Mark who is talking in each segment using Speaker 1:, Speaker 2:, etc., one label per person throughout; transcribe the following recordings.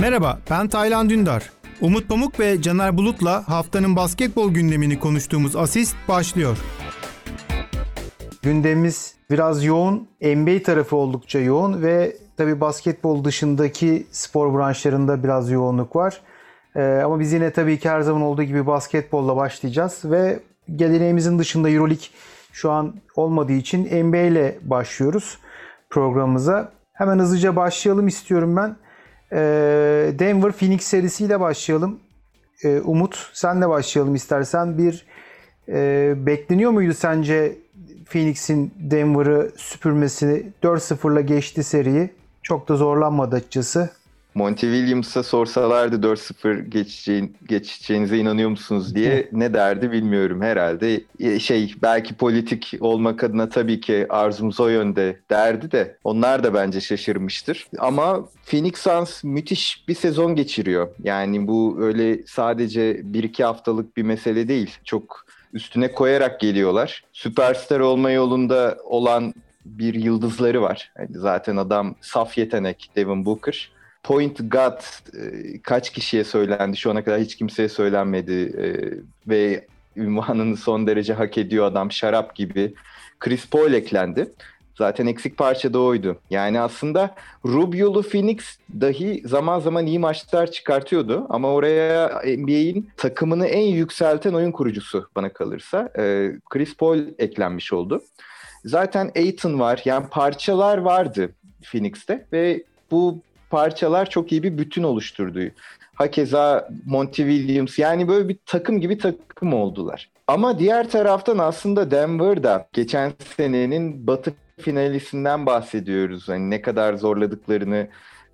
Speaker 1: Merhaba, ben Taylan Dündar. Umut Pamuk ve Caner Bulut'la haftanın basketbol gündemini konuştuğumuz Asist başlıyor. Gündemimiz biraz yoğun, NBA tarafı oldukça yoğun ve tabi basketbol dışındaki spor branşlarında biraz yoğunluk var. Ee, ama biz yine tabii ki her zaman olduğu gibi basketbolla başlayacağız ve geleneğimizin dışında Euroleague şu an olmadığı için NBA ile başlıyoruz programımıza. Hemen hızlıca başlayalım istiyorum ben. Ee, Denver Phoenix serisiyle başlayalım. Ee, Umut senle başlayalım istersen. Bir e, bekleniyor muydu sence Phoenix'in Denver'ı süpürmesini 4-0'la geçti seriyi. Çok da zorlanmadı açıkçası.
Speaker 2: Monty Williams'a sorsalardı 4-0 geçeceğin, geçeceğinize inanıyor musunuz diye ne derdi bilmiyorum herhalde. E, şey belki politik olmak adına tabii ki arzumuz o yönde derdi de onlar da bence şaşırmıştır. Ama Phoenix Suns müthiş bir sezon geçiriyor. Yani bu öyle sadece 1-2 haftalık bir mesele değil. Çok üstüne koyarak geliyorlar. Süperstar olma yolunda olan bir yıldızları var. Yani zaten adam saf yetenek Devin Booker. Point God e, kaç kişiye söylendi şu ana kadar hiç kimseye söylenmedi e, ve ünvanını son derece hak ediyor adam şarap gibi. Chris Paul eklendi. Zaten eksik parça da oydu. Yani aslında Rubio'lu Phoenix dahi zaman zaman iyi maçlar çıkartıyordu. Ama oraya NBA'in takımını en yükselten oyun kurucusu bana kalırsa e, Chris Paul eklenmiş oldu. Zaten Aiton var. Yani parçalar vardı Phoenix'te ve bu parçalar çok iyi bir bütün oluşturdu. Hakeza Monty Williams yani böyle bir takım gibi takım oldular. Ama diğer taraftan aslında Denver'da geçen senenin batı finalisinden bahsediyoruz. Hani ne kadar zorladıklarını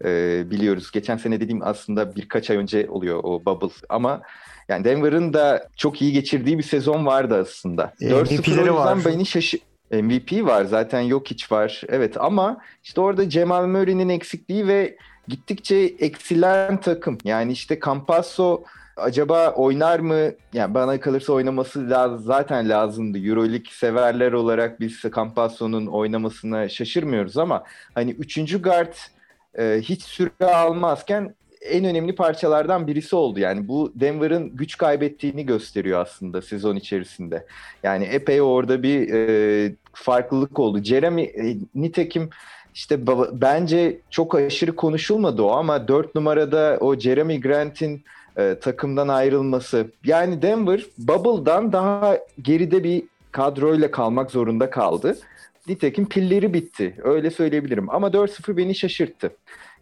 Speaker 2: e, biliyoruz. Geçen sene dediğim aslında birkaç ay önce oluyor o bubble ama yani Denver'ın da çok iyi geçirdiği bir sezon vardı aslında. 4-0 o yüzden beni şaşı MVP var zaten yok hiç var. Evet ama işte orada Cemal Murray'nin eksikliği ve gittikçe eksilen takım. Yani işte Campasso acaba oynar mı? Yani bana kalırsa oynaması lazım, zaten lazımdı. Euroleague severler olarak biz Campasso'nun oynamasına şaşırmıyoruz ama hani üçüncü guard e, hiç süre almazken en önemli parçalardan birisi oldu. Yani bu Denver'ın güç kaybettiğini gösteriyor aslında sezon içerisinde. Yani epey orada bir e, farklılık oldu. Jeremy e, nitekim işte bence çok aşırı konuşulmadı o ama 4 numarada o Jeremy Grant'in e, takımdan ayrılması. Yani Denver Bubble'dan daha geride bir kadroyla kalmak zorunda kaldı. Nitekim pilleri bitti. Öyle söyleyebilirim. Ama 4-0 beni şaşırttı.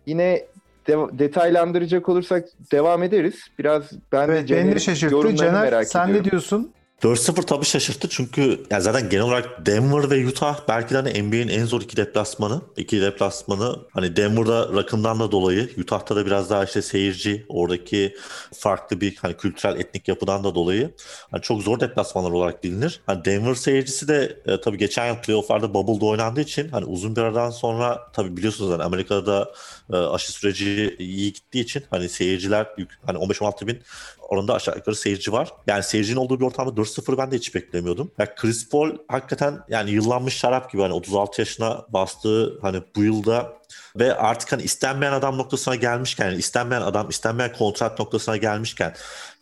Speaker 2: Yine de- detaylandıracak olursak devam ederiz. Biraz ben
Speaker 1: evet, de beni de şaşırttı. Caner sen ediyorum. ne diyorsun?
Speaker 3: 4-0 tabii şaşırttı çünkü yani zaten genel olarak Denver ve Utah belki de hani NBA'in en zor iki deplasmanı. İki deplasmanı hani Denver'da rakımdan da dolayı Utah'ta da biraz daha işte seyirci oradaki farklı bir hani kültürel etnik yapıdan da dolayı hani çok zor deplasmanlar olarak bilinir. Hani Denver seyircisi de e, tabii geçen yıl playoff'larda bubble'da oynandığı için hani uzun bir aradan sonra tabii biliyorsunuz hani Amerika'da e, aşı süreci iyi gittiği için hani seyirciler hani 15-16 bin oranında aşağı yukarı seyirci var. Yani seyircinin olduğu bir ortamda 4-0 ben de hiç beklemiyordum. Yani Chris Paul hakikaten yani yıllanmış şarap gibi hani 36 yaşına bastığı hani bu yılda ve artık hani istenmeyen adam noktasına gelmişken yani istenmeyen adam istenmeyen kontrat noktasına gelmişken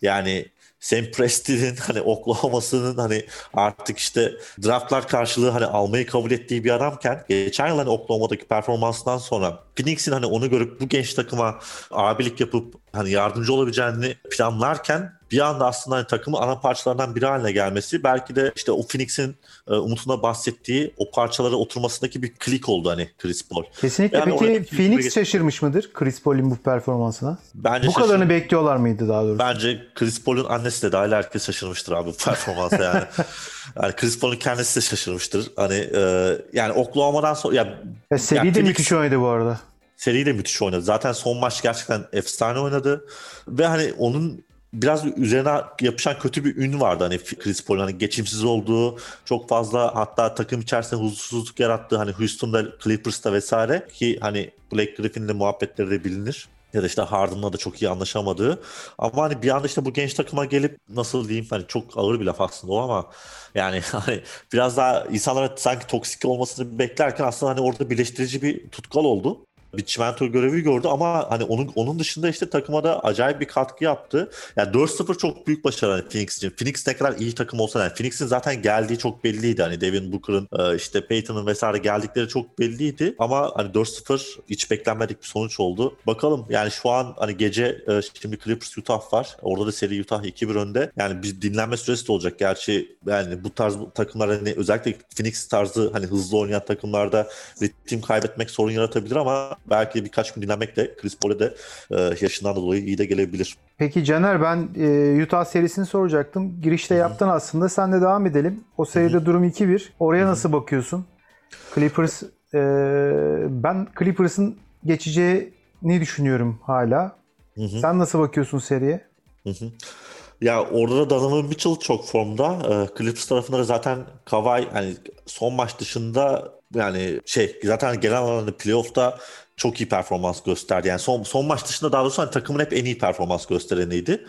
Speaker 3: yani Sam Preston'in hani Oklahoma'sının hani artık işte draftlar karşılığı hani almayı kabul ettiği bir adamken geçen yıl hani Oklahoma'daki performansından sonra Phoenix'in hani onu görüp bu genç takıma abilik yapıp hani yardımcı olabileceğini planlarken bir anda aslında hani takımın ana parçalarından biri haline gelmesi belki de işte o Phoenix'in e, Umut'una bahsettiği o parçalara oturmasındaki bir klik oldu hani Chris Paul.
Speaker 1: Kesinlikle. Yani Peki Phoenix şaşırmış mıdır Chris Paul'in bu performansına? Bence bu kadarını bekliyorlar mıydı daha doğrusu?
Speaker 3: Bence Chris Paul'un annesi de dahil herkes şaşırmıştır abi bu performansa yani. yani Chris Paul'un kendisi de şaşırmıştır. Hani e, yani Oklahoma'dan sonra ya,
Speaker 1: ya seri yani de Phoenix... müthiş oynadı bu arada.
Speaker 3: Seri de müthiş oynadı. Zaten son maç gerçekten efsane oynadı. Ve hani onun biraz üzerine yapışan kötü bir ün vardı hani Chris Paul'un hani geçimsiz olduğu çok fazla hatta takım içerisinde huzursuzluk yarattığı hani Houston'da Clippers'ta vesaire ki hani Blake Griffin'le muhabbetleri de bilinir ya da işte Harden'la da çok iyi anlaşamadığı. Ama hani bir anda işte bu genç takıma gelip nasıl diyeyim hani çok ağır bir laf aslında o ama yani hani biraz daha insanlara sanki toksik olmasını beklerken aslında hani orada birleştirici bir tutkal oldu. Bir çimento görevi gördü ama hani onun onun dışında işte takıma da acayip bir katkı yaptı. Yani 4-0 çok büyük başarı hani Phoenix için. Phoenix ne kadar iyi takım olsa yani Phoenix'in zaten geldiği çok belliydi. Hani Devin Booker'ın e, işte Peyton'ın vesaire geldikleri çok belliydi. Ama hani 4-0 hiç beklenmedik bir sonuç oldu. Bakalım yani şu an hani gece e, şimdi Clippers Utah var. Orada da seri Utah 2-1 önde. Yani bir dinlenme süresi de olacak. Gerçi yani bu tarz takımlar hani özellikle Phoenix tarzı hani hızlı oynayan takımlarda ritim kaybetmek sorun yaratabilir ama belki birkaç gün dinlenmek de Chris Paul'e de e, yaşından dolayı iyi de gelebilir.
Speaker 1: Peki Caner ben e, Utah serisini soracaktım. Girişte yaptın aslında. Sen de devam edelim. O seride durum 2-1. Oraya nasıl bakıyorsun? Clippers e, ben Clippers'ın geçeceğini düşünüyorum hala.
Speaker 3: Hı hı.
Speaker 1: Sen nasıl bakıyorsun seriye?
Speaker 3: Hı hı. Ya orada da Donovan Mitchell çok formda. Ee, Clippers tarafında da zaten Kawhi hani son maç dışında yani şey zaten genel anlamda playoff'ta çok iyi performans gösterdi. Yani son son maç dışında daha doğrusu hani takımın hep en iyi performans göstereniydi.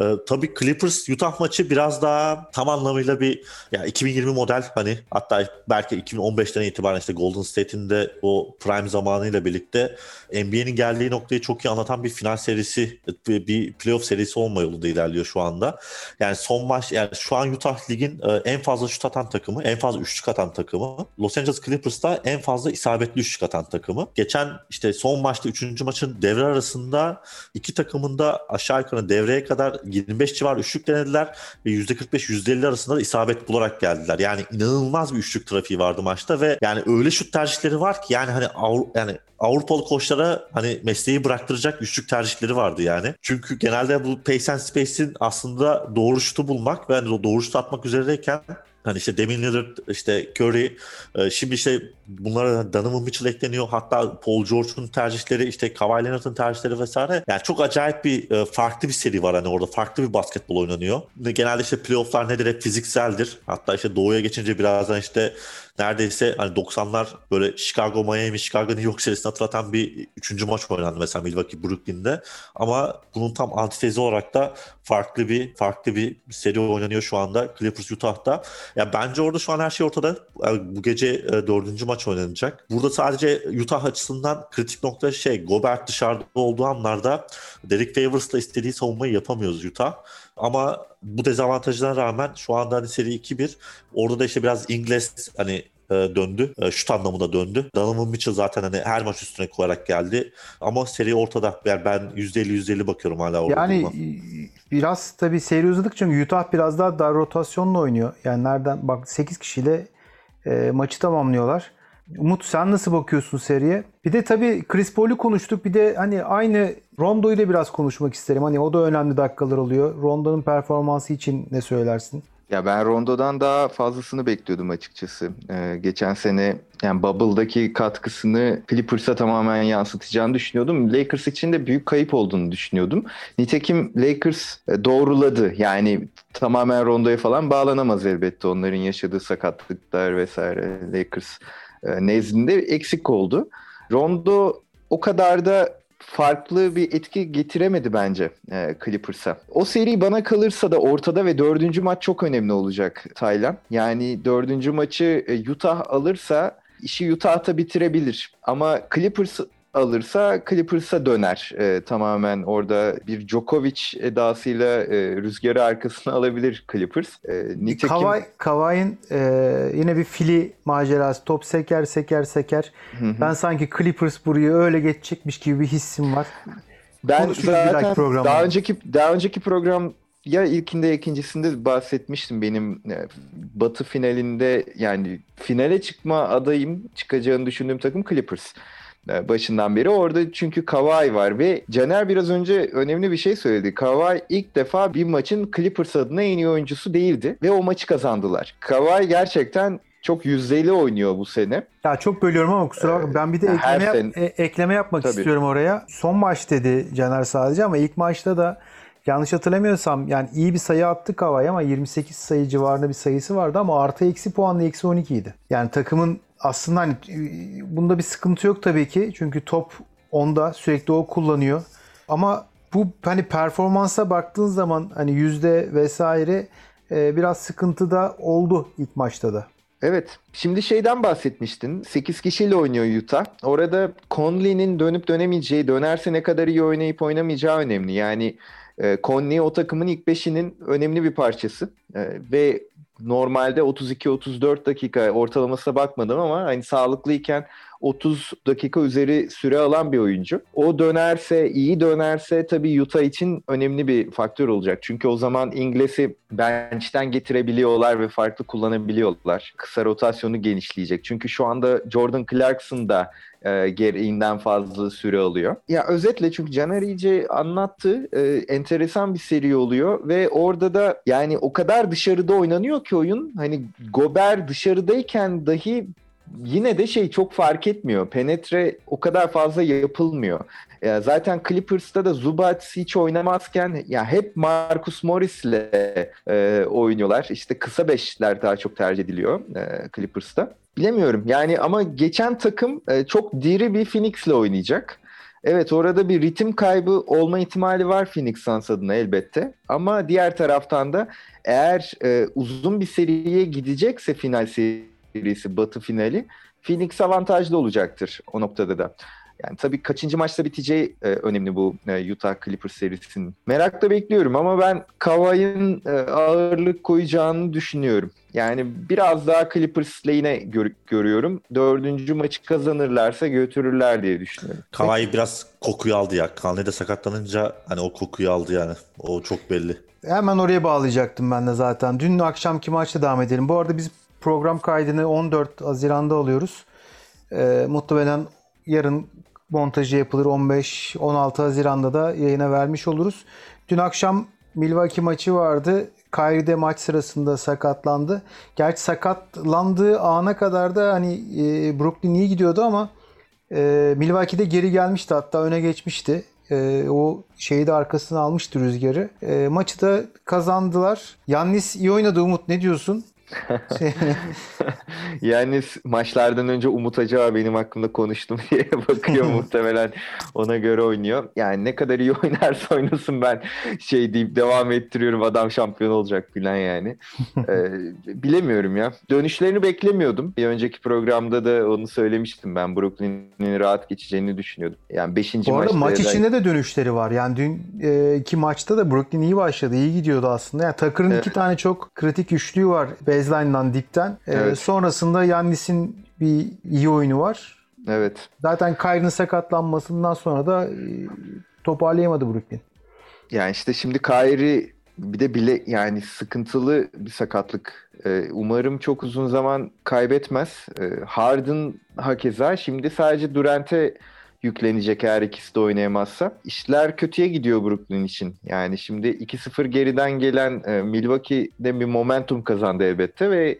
Speaker 3: Ee, tabii Clippers Utah maçı biraz daha tam anlamıyla bir ya 2020 model hani hatta belki 2015'ten itibaren işte Golden State'in de o prime zamanıyla birlikte NBA'nin geldiği noktayı çok iyi anlatan bir final serisi bir, playoff serisi olma yolunda ilerliyor şu anda. Yani son maç yani şu an Utah ligin e, en fazla şut atan takımı, en fazla üçlük atan takımı. Los Angeles Clippers'ta en fazla isabetli üçlük atan takımı. Geçen işte son maçta üçüncü maçın devre arasında iki takımın da aşağı yukarı devreye kadar 25 civar üçlük denediler ve %45-%50 arasında da isabet bularak geldiler. Yani inanılmaz bir üçlük trafiği vardı maçta ve yani öyle şut tercihleri var ki yani hani Avru- yani Avrupalı koçlara hani mesleği bıraktıracak üçlük tercihleri vardı yani. Çünkü genelde bu pace and space'in aslında doğru şutu bulmak ve hani doğru şutu atmak üzereyken Hani işte Damian Lillard, işte Curry, e, şimdi işte bunlara Donovan Mitchell ekleniyor. Hatta Paul George'un tercihleri, işte Kawhi Leonard'ın tercihleri vesaire. Yani çok acayip bir e, farklı bir seri var hani orada. Farklı bir basketbol oynanıyor. Genelde işte playofflar nedir? Hep fizikseldir. Hatta işte doğuya geçince birazdan işte neredeyse hani 90'lar böyle Chicago Miami, Chicago New York serisini hatırlatan bir üçüncü maç oynandı mesela Milwaukee Brooklyn'de. Ama bunun tam antitezi olarak da farklı bir farklı bir seri oynanıyor şu anda Clippers Utah'ta. Ya bence orada şu an her şey ortada. Yani bu gece e, dördüncü maç oynanacak. Burada sadece Utah açısından kritik nokta şey Gobert dışarıda olduğu anlarda Derek Favors'la istediği savunmayı yapamıyoruz Utah. Ama bu dezavantajına rağmen şu anda hani seri 2-1. Orada da işte biraz İngiliz hani e, döndü. E, şut anlamında döndü. Donovan Mitchell zaten hani her maç üstüne koyarak geldi. Ama seri ortada. Yani ben %50-%50 bakıyorum hala orada.
Speaker 1: Yani
Speaker 3: duruma.
Speaker 1: biraz tabii seri uzadıkça Utah biraz daha dar rotasyonla oynuyor. Yani nereden bak 8 kişiyle e, maçı tamamlıyorlar. Umut sen nasıl bakıyorsun seriye? Bir de tabii Chris Paul'u konuştuk. Bir de hani aynı Rondo'yu da biraz konuşmak isterim. Hani o da önemli dakikalar oluyor. Rondo'nun performansı için ne söylersin?
Speaker 2: Ya ben Rondo'dan daha fazlasını bekliyordum açıkçası. Ee, geçen sene yani Bubble'daki katkısını Clippers'a tamamen yansıtacağını düşünüyordum. Lakers için de büyük kayıp olduğunu düşünüyordum. Nitekim Lakers e, doğruladı. Yani tamamen Rondo'ya falan bağlanamaz elbette onların yaşadığı sakatlıklar vesaire Lakers nezdinde eksik oldu. Rondo o kadar da farklı bir etki getiremedi bence e, Clippers'a. O seri bana kalırsa da ortada ve dördüncü maç çok önemli olacak Taylan. Yani dördüncü maçı e, Utah alırsa işi Utah'ta bitirebilir. Ama Clippers alırsa Clippers'a döner. E, tamamen orada bir Djokovic edasıyla e, rüzgarı arkasına alabilir Clippers. E, nitekim...
Speaker 1: Kawhi, Kawhi'nin e, yine bir fili macerası. Top seker seker seker.
Speaker 2: Hı hı.
Speaker 1: Ben sanki Clippers burayı öyle geçecekmiş gibi bir hissim var.
Speaker 2: Ben
Speaker 1: Konuşuruz
Speaker 2: zaten daha önceki daha önceki program ya ilkinde ya ikincisinde bahsetmiştim benim e, Batı finalinde yani finale çıkma adayım çıkacağını düşündüğüm takım Clippers başından beri orada çünkü Kawhi var ve Caner biraz önce önemli bir şey söyledi. Kawhi ilk defa bir maçın Clippers adına en iyi oyuncusu değildi ve o maçı kazandılar. Kawhi gerçekten çok yüzdeli oynuyor bu sene.
Speaker 1: Ya çok bölüyorum ama kusura bakma. Ben bir de ekleme, yap-
Speaker 2: sene-
Speaker 1: e- ekleme yapmak
Speaker 2: Tabii.
Speaker 1: istiyorum oraya. Son maç dedi Caner sadece ama ilk maçta da yanlış hatırlamıyorsam yani iyi bir sayı attı Kavay ama 28 sayı civarında bir sayısı vardı ama artı eksi puanla eksi 12 idi. Yani takımın aslında hani e, bunda bir sıkıntı yok tabii ki. Çünkü top onda sürekli o kullanıyor. Ama bu hani performansa baktığın zaman hani yüzde vesaire e, biraz sıkıntı da oldu ilk maçta da.
Speaker 2: Evet. Şimdi şeyden bahsetmiştin. 8 kişiyle oynuyor Utah. Orada Conley'nin dönüp dönemeyeceği, dönerse ne kadar iyi oynayıp oynamayacağı önemli. Yani e, Conley o takımın ilk beşinin önemli bir parçası. E, ve normalde 32-34 dakika ortalamasına bakmadım ama hani sağlıklıyken 30 dakika üzeri süre alan bir oyuncu. O dönerse, iyi dönerse tabii Utah için önemli bir faktör olacak. Çünkü o zaman İngiliz'i bench'ten getirebiliyorlar ve farklı kullanabiliyorlar. Kısa rotasyonu genişleyecek. Çünkü şu anda Jordan Clarkson da e, gereğinden fazla süre alıyor. Ya özetle çünkü Caner iyice anlattı. E, enteresan bir seri oluyor ve orada da yani o kadar dışarıda oynanıyor ki oyun. Hani Gober dışarıdayken dahi yine de şey çok fark etmiyor. Penetre o kadar fazla yapılmıyor. Ya zaten Clippers'ta da Zubac hiç oynamazken ya hep Marcus Morris'le e, oynuyorlar. İşte kısa beşler daha çok tercih ediliyor e, Clippers'ta. Bilemiyorum yani ama geçen takım e, çok diri bir Phoenix'le oynayacak. Evet orada bir ritim kaybı olma ihtimali var Phoenix Suns adına elbette. Ama diğer taraftan da eğer e, uzun bir seriye gidecekse final serisi batı finali Phoenix avantajlı olacaktır o noktada da. Yani tabii kaçıncı maçta biteceği e, önemli bu e, Utah Clippers serisinin. Merakla bekliyorum ama ben Kawhi'nin e, ağırlık koyacağını düşünüyorum. Yani biraz daha Clippers lehine gör, görüyorum. Dördüncü maçı kazanırlarsa götürürler diye düşünüyorum.
Speaker 3: Kawhi biraz kokuyu aldı ya. Kanlı'da sakatlanınca hani o kokuyu aldı yani. O çok belli.
Speaker 1: Hemen oraya bağlayacaktım ben de zaten. Dün akşamki maçta devam edelim. Bu arada biz program kaydını 14 Haziran'da alıyoruz. Ee, muhtemelen yarın montajı yapılır 15-16 Haziran'da da yayına vermiş oluruz. Dün akşam Milwaukee maçı vardı. Kyrie de maç sırasında sakatlandı. Gerçi sakatlandığı ana kadar da hani e, Brooklyn iyi gidiyordu ama e, Milwaukee'de geri gelmişti hatta öne geçmişti. E, o şeyi de arkasına almıştı rüzgarı. E, maçı da kazandılar. Yannis iyi oynadı Umut ne diyorsun?
Speaker 2: yani maçlardan önce Umut Acaba benim hakkımda konuştum diye bakıyor muhtemelen ona göre oynuyor. Yani ne kadar iyi oynarsa oynasın ben şey deyip devam ettiriyorum adam şampiyon olacak filan yani. ee, bilemiyorum ya. Dönüşlerini beklemiyordum. Bir önceki programda da onu söylemiştim ben. Brooklyn'in rahat geçeceğini düşünüyordum. Yani 5. maçta.
Speaker 1: Bu arada maç
Speaker 2: da...
Speaker 1: içinde de dönüşleri var. Yani dün e, iki maçta da Brooklyn iyi başladı. iyi gidiyordu aslında. Yani Tucker'ın evet. iki tane çok kritik üçlüğü var baseline'dan dipten. Ee, evet. sonrasında Yannis'in bir iyi oyunu var.
Speaker 2: Evet.
Speaker 1: Zaten Kyrie'nin sakatlanmasından sonra da e, toparlayamadı Brooklyn.
Speaker 2: Yani işte şimdi Kyrie bir de bile yani sıkıntılı bir sakatlık. Ee, umarım çok uzun zaman kaybetmez. Ee, Harden hakeza şimdi sadece Durant'e yüklenecek eğer ikisi de oynayamazsa. İşler kötüye gidiyor Brooklyn için. Yani şimdi 2-0 geriden gelen e, Milwaukee'de bir momentum kazandı elbette ve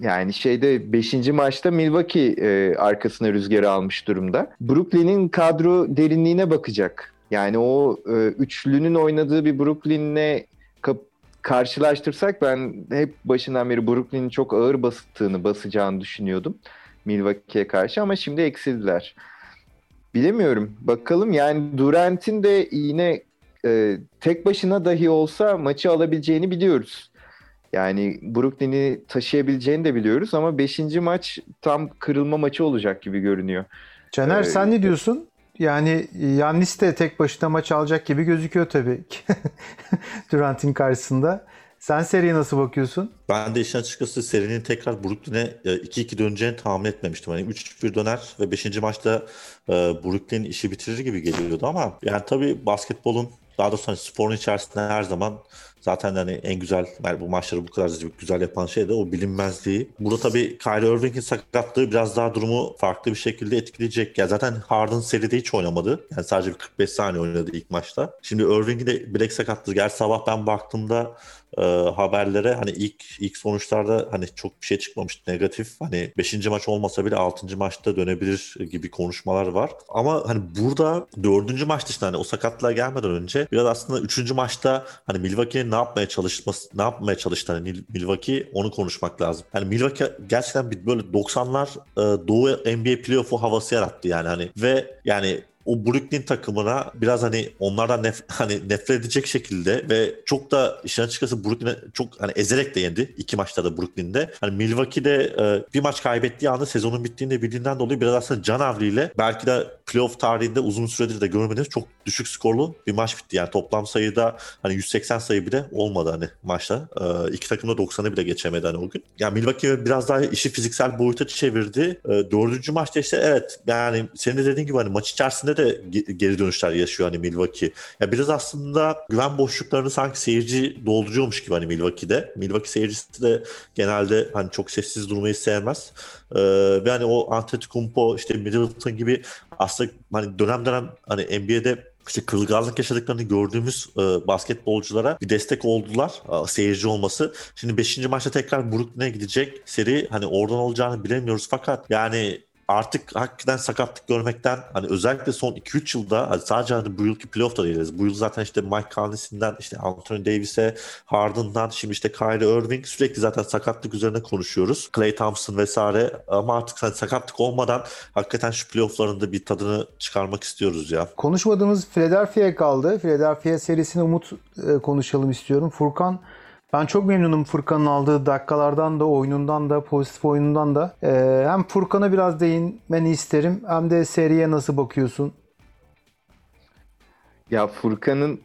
Speaker 2: yani şeyde 5. maçta Milwaukee e, arkasına rüzgarı almış durumda. Brooklyn'in kadro derinliğine bakacak. Yani o e, üçlünün oynadığı bir Brooklyn'le karşılaştırsak ben hep başından beri Brooklyn'in çok ağır bastığını, basacağını düşünüyordum Milwaukee'ye karşı ama şimdi eksildiler. Bilemiyorum. Bakalım yani Durant'in de yine e, tek başına dahi olsa maçı alabileceğini biliyoruz. Yani Brooklyn'i taşıyabileceğini de biliyoruz ama 5. maç tam kırılma maçı olacak gibi görünüyor.
Speaker 1: Caner ee, sen ne diyorsun? Yani Yannis de tek başına maç alacak gibi gözüküyor tabii Durant'in karşısında. Sen seriye nasıl bakıyorsun?
Speaker 3: Ben de işin açıkçası serinin tekrar Brooklyn'e 2-2 e, döneceğini tahmin etmemiştim. Hani 3-1 döner ve 5. maçta e, Brooklyn işi bitirir gibi geliyordu ama yani tabii basketbolun daha doğrusu hani sporun içerisinde her zaman zaten hani en güzel yani bu maçları bu kadar güzel yapan şey de o bilinmezliği. Burada tabii Kyrie Irving'in sakatlığı biraz daha durumu farklı bir şekilde etkileyecek. Ya zaten Harden seride hiç oynamadı. Yani sadece bir 45 saniye oynadı ilk maçta. Şimdi Irving'in de bilek sakatlığı. Gerçi sabah ben baktığımda e, haberlere hani ilk ilk sonuçlarda hani çok bir şey çıkmamıştı negatif. Hani 5. maç olmasa bile 6. maçta dönebilir gibi konuşmalar var. Ama hani burada 4. maç dışında hani o sakatlığa gelmeden önce biraz aslında 3. maçta hani Milwaukee'nin ne yapmaya çalışması ne yapmaya çalıştı hani Milwaukee onu konuşmak lazım. Hani Milwaukee gerçekten bir böyle 90'lar e, Doğu NBA playoff'u havası yarattı yani hani ve yani o Brooklyn takımına biraz hani onlardan nef hani nefret edecek şekilde ve çok da işin açıkçası Brooklyn'e çok hani ezerek de yendi iki maçta da Brooklyn'de. Hani Milwaukee'de e, bir maç kaybettiği anda sezonun bittiğini bildiğinden dolayı biraz aslında can havliyle belki de playoff tarihinde uzun süredir de görmediğimiz çok düşük skorlu bir maç bitti. Yani toplam sayıda hani 180 sayı bile olmadı hani maçta. E, iki takım da 90'ı bile geçemedi hani o gün. Yani Milwaukee biraz daha işi fiziksel boyuta çevirdi. E, dördüncü maçta işte evet yani senin de dediğin gibi hani maç içerisinde de geri dönüşler yaşıyor hani Milwaukee. Ya biraz aslında güven boşluklarını sanki seyirci dolduruyormuş gibi hani Milwaukee'de. Milwaukee seyircisi de genelde hani çok sessiz durmayı sevmez. Ee, ve hani o Antetokounmpo işte Middleton gibi aslında hani dönem dönem hani NBA'de işte kırılganlık yaşadıklarını gördüğümüz e, basketbolculara bir destek oldular e, seyirci olması. Şimdi 5. maçta tekrar Brooklyn'e gidecek seri hani oradan olacağını bilemiyoruz fakat yani artık hakikaten sakatlık görmekten hani özellikle son 2-3 yılda hani sadece hani bu yılki playoff'ta değiliz. Bu yıl zaten işte Mike Conley'sinden işte Anthony Davis'e Harden'dan şimdi işte Kyrie Irving sürekli zaten sakatlık üzerine konuşuyoruz. Clay Thompson vesaire ama artık hani sakatlık olmadan hakikaten şu playoff'ların da bir tadını çıkarmak istiyoruz ya.
Speaker 1: Konuşmadığımız Philadelphia kaldı. Philadelphia serisini Umut e, konuşalım istiyorum. Furkan ben çok memnunum Furkan'ın aldığı dakikalardan da, oyunundan da, pozitif oyunundan da. Ee, hem Furkan'a biraz değinmeni isterim hem de seriye nasıl bakıyorsun?
Speaker 2: Ya Furkan'ın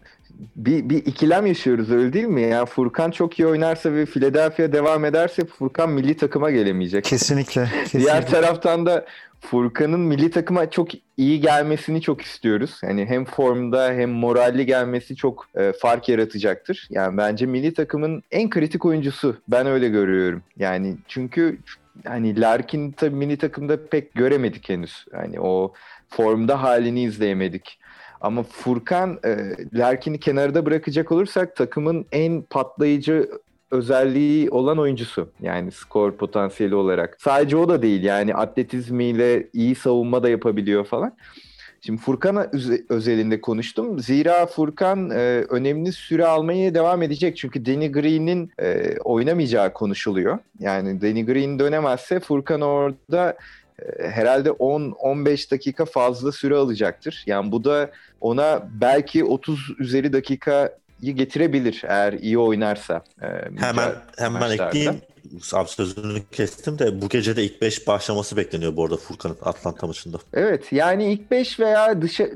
Speaker 2: bir, bir ikilem yaşıyoruz öyle değil mi? Ya Furkan çok iyi oynarsa ve Philadelphia devam ederse Furkan milli takıma gelemeyecek.
Speaker 1: Kesinlikle. kesinlikle.
Speaker 2: Diğer taraftan da Furkan'ın milli takıma çok iyi gelmesini çok istiyoruz. Yani hem formda hem moralli gelmesi çok e, fark yaratacaktır. Yani bence milli takımın en kritik oyuncusu. Ben öyle görüyorum. Yani çünkü hani Larkin tabii milli takımda pek göremedik henüz. Yani o formda halini izleyemedik. Ama Furkan e, Larkin'i kenarda bırakacak olursak takımın en patlayıcı özelliği olan oyuncusu. Yani skor potansiyeli olarak. Sadece o da değil yani atletizmiyle iyi savunma da yapabiliyor falan. Şimdi Furkan özelinde konuştum. Zira Furkan e, önemli süre almaya devam edecek. Çünkü Danny Green'in e, oynamayacağı konuşuluyor. Yani Danny Green dönemezse Furkan orada e, herhalde 10-15 dakika fazla süre alacaktır. Yani bu da ona belki 30 üzeri dakika getirebilir eğer iyi oynarsa.
Speaker 3: E, hemen hemen maçlarda. ekleyeyim. Abi sözünü kestim de bu gece de ilk 5 başlaması bekleniyor bu arada Furkan'ın Atlanta maçında.
Speaker 2: Evet yani ilk 5 veya dışa,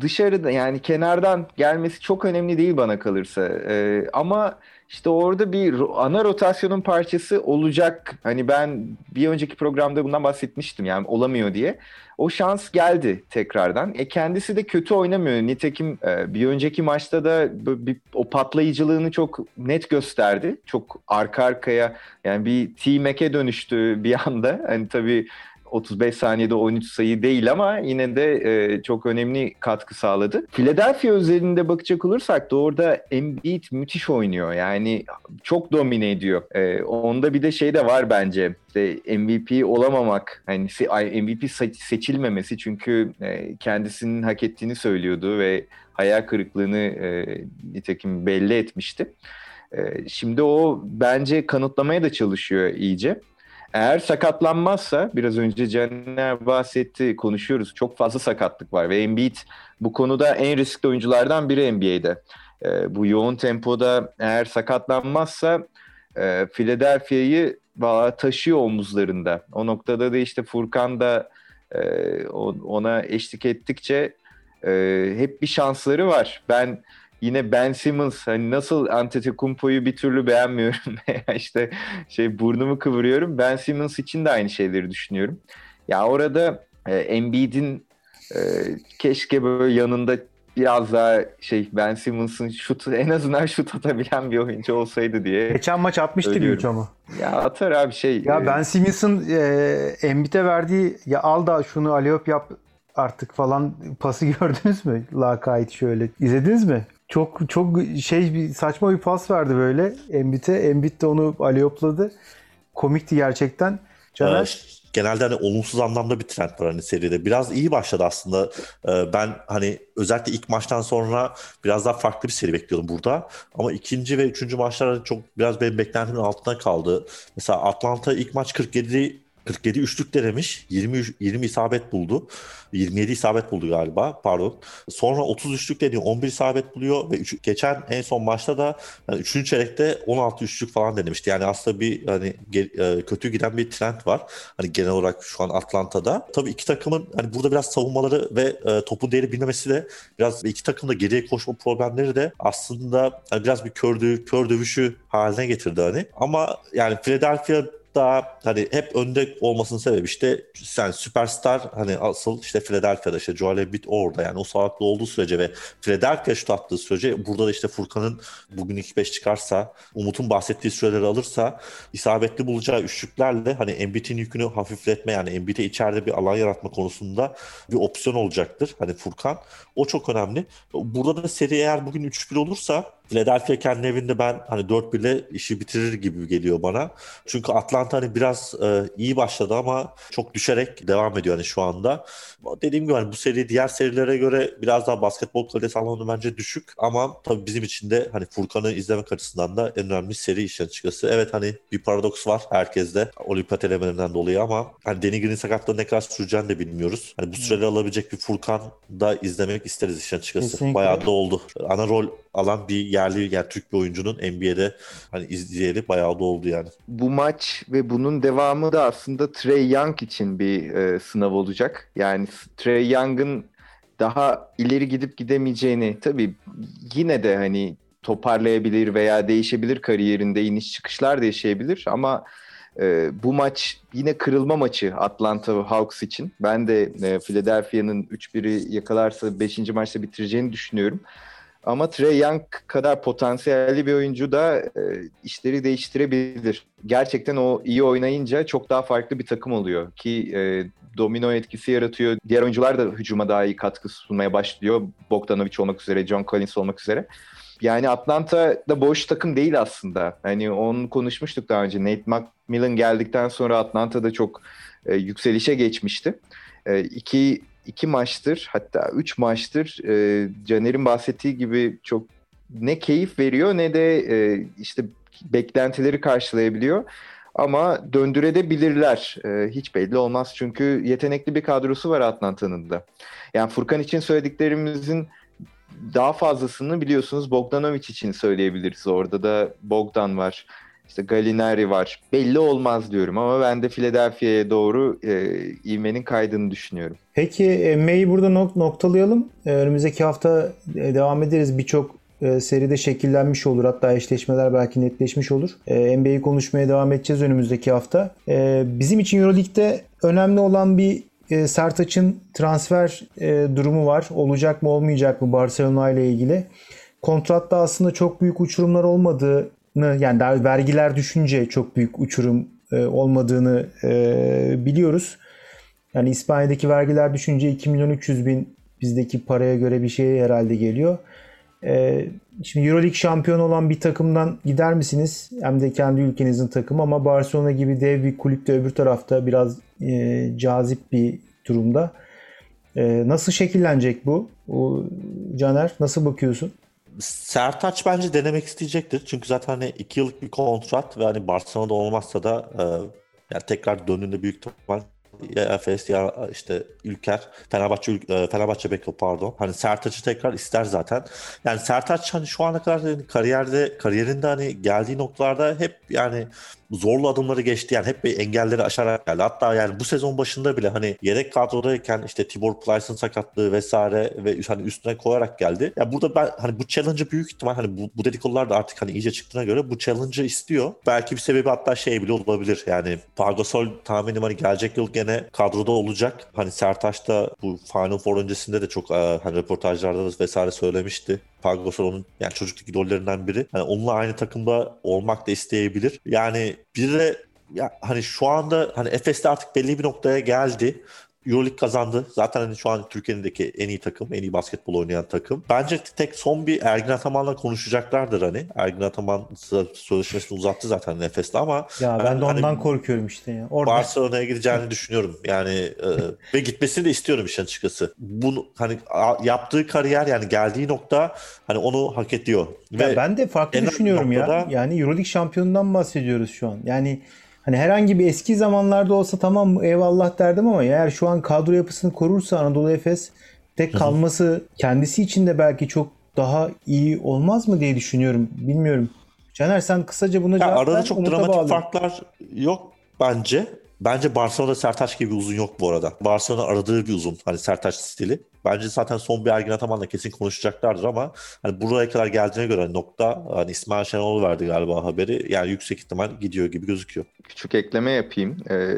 Speaker 2: dışarıda yani kenardan gelmesi çok önemli değil bana kalırsa. Ee, ama işte orada bir ana rotasyonun parçası olacak. Hani ben bir önceki programda bundan bahsetmiştim yani olamıyor diye. O şans geldi tekrardan. E kendisi de kötü oynamıyor. Nitekim e, bir önceki maçta da bir, o patlayıcılığını çok net gösterdi. Çok arka arkaya yani bir T-Mac'e dönüştü bir anda. Hani tabii 35 saniyede 13 sayı değil ama yine de e, çok önemli katkı sağladı. Philadelphia özelinde bakacak olursak da orada Embiid müthiş oynuyor. Yani çok domine ediyor. E, onda bir de şey de var bence. İşte MVP olamamak, hani MVP seçilmemesi çünkü e, kendisinin hak ettiğini söylüyordu ve hayal kırıklığını e, nitekim belli etmişti. E, şimdi o bence kanıtlamaya da çalışıyor iyice. Eğer sakatlanmazsa biraz önce Caner bahsetti konuşuyoruz çok fazla sakatlık var ve Embiid bu konuda en riskli oyunculardan biri NBA'de. E, bu yoğun tempoda eğer sakatlanmazsa e, Philadelphia'yı taşıyor omuzlarında. O noktada da işte Furkan da e, ona eşlik ettikçe e, hep bir şansları var. Ben yine Ben Simmons hani nasıl Antetokounmpo'yu bir türlü beğenmiyorum işte şey burnumu kıvırıyorum. Ben Simmons için de aynı şeyleri düşünüyorum. Ya orada e, Embiid'in e, keşke böyle yanında biraz daha şey Ben Simmons'ın şut en azından şut atabilen bir oyuncu olsaydı diye.
Speaker 1: Geçen maç atmıştı bir ama.
Speaker 2: Ya atar abi şey.
Speaker 1: Ya e, Ben Simmons'ın e, Embiid'e verdiği ya al da şunu Aliyop yap artık falan pası gördünüz mü? Lakayt şöyle. İzlediniz mi? Çok çok şey bir saçma bir pas verdi böyle Embiid'e. Embiid de onu aliopladı. Komikti gerçekten.
Speaker 3: Caner? genelde hani olumsuz anlamda bir trend var hani seride. Biraz iyi başladı aslında. Ee, ben hani özellikle ilk maçtan sonra biraz daha farklı bir seri bekliyordum burada. Ama ikinci ve üçüncü maçlar hani çok biraz benim beklentimin altına kaldı. Mesela Atlanta ilk maç 47 47 üçlük denemiş. 20 20 isabet buldu. 27 isabet buldu galiba pardon. Sonra 30 üçlük deniyor 11 isabet buluyor ve üç, geçen en son maçta da yani 3. çeyrekte 16 üçlük falan denemişti. Yani aslında bir hani ge- kötü giden bir trend var. Hani genel olarak şu an Atlanta'da. Tabii iki takımın hani burada biraz savunmaları ve e, topun değeri bilmemesi de biraz iki takım da geriye koşma problemleri de aslında hani biraz bir kör, dö- kör dövüşü haline getirdi hani. Ama yani Philadelphia daha hani hep önde olmasının sebebi işte yani süperstar hani asıl işte Philadelphia'da işte Joel Embiid orada yani o sağlıklı olduğu sürece ve Philadelphia şut attığı sürece burada da işte Furkan'ın bugün ilk 5 çıkarsa Umut'un bahsettiği süreleri alırsa isabetli bulacağı üçlüklerle hani Embiid'in yükünü hafifletme yani Embiid'e içeride bir alan yaratma konusunda bir opsiyon olacaktır. Hani Furkan o çok önemli. Burada da seri eğer bugün 3-1 olursa Philadelphia kendi evinde ben hani 4-1 ile işi bitirir gibi geliyor bana. Çünkü Atlanta hani biraz e, iyi başladı ama çok düşerek devam ediyor hani şu anda. Dediğim gibi hani bu seri diğer serilere göre biraz daha basketbol kalitesi anlamında bence düşük ama tabii bizim için de hani Furkan'ı izlemek açısından da en önemli seri işin açıkçası. Evet hani bir paradoks var herkeste olimpiyat elemelerinden dolayı ama hani Danny Green sakatlığı ne kadar süreceğini de bilmiyoruz. Hani bu süreleri alabilecek bir Furkan da izlemek isteriz işin açıkçası.
Speaker 1: Kesinlikle.
Speaker 3: Bayağı da oldu. Ana rol alan bir yerli yani Türk bir oyuncunun NBA'de hani izleyeli bayağı da oldu yani.
Speaker 2: Bu maç ve bunun devamı da aslında Trey Young için bir e, sınav olacak. Yani Trey Young'ın daha ileri gidip gidemeyeceğini tabii yine de hani toparlayabilir veya değişebilir kariyerinde iniş çıkışlar da yaşayabilir ama e, bu maç yine kırılma maçı Atlanta Hawks için. Ben de e, Philadelphia'nın 3-1'i yakalarsa 5. maçta bitireceğini düşünüyorum. Ama Trey Young kadar potansiyelli bir oyuncu da e, işleri değiştirebilir. Gerçekten o iyi oynayınca çok daha farklı bir takım oluyor ki e, domino etkisi yaratıyor. Diğer oyuncular da hücuma daha iyi katkı sunmaya başlıyor. Bogdanovic olmak üzere, John Collins olmak üzere. Yani Atlanta da boş takım değil aslında. Hani onu konuşmuştuk daha önce. Nate McMillan geldikten sonra Atlanta'da çok e, yükselişe geçmişti. E, iki iki maçtır hatta üç maçtır e, Caner'in bahsettiği gibi çok ne keyif veriyor ne de e, işte beklentileri karşılayabiliyor. Ama döndürebilirler. E, hiç belli olmaz çünkü yetenekli bir kadrosu var Atlanta'nın da. Yani Furkan için söylediklerimizin daha fazlasını biliyorsunuz Bogdanovic için söyleyebiliriz. Orada da Bogdan var. İşte Galinari var. Belli olmaz diyorum ama ben de Philadelphia'ya doğru e, ivmenin kaydığını düşünüyorum.
Speaker 1: Peki NBA'yi burada nok- noktalayalım. E, önümüzdeki hafta e, devam ederiz. Birçok e, seride şekillenmiş olur. Hatta eşleşmeler belki netleşmiş olur. E, NBA'yi konuşmaya devam edeceğiz önümüzdeki hafta. E, bizim için Euroleague'de önemli olan bir e, Sertaç'ın transfer e, durumu var. Olacak mı olmayacak mı Barcelona ile ilgili. Kontratta aslında çok büyük uçurumlar olmadığını yani daha vergiler düşünce çok büyük uçurum e, olmadığını e, biliyoruz. Yani İspanya'daki vergiler düşünce 2 milyon 300 bin bizdeki paraya göre bir şey herhalde geliyor. Ee, şimdi Euroleague şampiyonu olan bir takımdan gider misiniz? Hem de kendi ülkenizin takımı ama Barcelona gibi dev bir kulüp de öbür tarafta biraz e, cazip bir durumda. E, nasıl şekillenecek bu? Caner nasıl bakıyorsun?
Speaker 3: Sertaç bence denemek isteyecektir. Çünkü zaten hani 2 yıllık bir kontrat ve hani Barcelona'da olmazsa da e, yani tekrar döndüğünde büyük ihtimal ya Efes ya işte Ülker Fenerbahçe e, Fenerbahçe Beko pardon. Hani Sertaç'ı tekrar ister zaten. Yani Sertaç hani şu ana kadar hani kariyerde kariyerinde hani geldiği noktalarda hep yani zorlu adımları geçti. Yani hep bir engelleri aşarak geldi. Hatta yani bu sezon başında bile hani yedek kadrodayken işte Tibor Plyce'ın sakatlığı vesaire ve hani üstüne koyarak geldi. Ya yani burada ben hani bu challenge'ı büyük ihtimal hani bu, bu dedikodular da artık hani iyice çıktığına göre bu challenge'ı istiyor. Belki bir sebebi hatta şey bile olabilir. Yani Pagosol tahminim hani gelecek yıl gene kadroda olacak. Hani Sertaç da bu Final Four öncesinde de çok hani röportajlarda da vesaire söylemişti. Pagosol onun yani çocukluk idollerinden biri. Yani onunla aynı takımda olmak da isteyebilir. Yani bir de ya hani şu anda hani Efes'te artık belli bir noktaya geldi. Euroleague kazandı. Zaten hani şu an Türkiye'deki en iyi takım, en iyi basketbol oynayan takım. Bence tek son bir Ergin Ataman'la konuşacaklardır hani. Ergin Ataman sözleşmesini uzattı zaten Efes'te ama
Speaker 1: ya ben, ben de ondan hani, korkuyorum işte ya.
Speaker 3: Orada... Barcelona'ya gideceğini düşünüyorum. Yani e, ve gitmesini de istiyorum işin açıkçası. Bunu hani yaptığı kariyer yani geldiği nokta hani onu hak ediyor.
Speaker 1: Ya ve ben de farklı düşünüyorum noktada... ya. Yani Euroleague şampiyonundan bahsediyoruz şu an. Yani Hani herhangi bir eski zamanlarda olsa tamam eyvallah derdim ama eğer şu an kadro yapısını korursa Anadolu Efes tek kalması kendisi için de belki çok daha iyi olmaz mı diye düşünüyorum. Bilmiyorum. Caner sen kısaca bunu
Speaker 3: Ya
Speaker 1: cevap
Speaker 3: arada
Speaker 1: ver.
Speaker 3: çok
Speaker 1: Umut'a
Speaker 3: dramatik
Speaker 1: bağlayayım.
Speaker 3: farklar yok bence. Bence Barcelona'da Sertaç gibi uzun yok bu arada. Barcelona aradığı bir uzun. Hani Sertaç stili. Bence zaten son bir Ergin Ataman'la kesin konuşacaklardır ama hani buraya kadar geldiğine göre nokta hani İsmail Şenol verdi galiba haberi. Yani yüksek ihtimal gidiyor gibi gözüküyor.
Speaker 2: Küçük ekleme yapayım. Ee,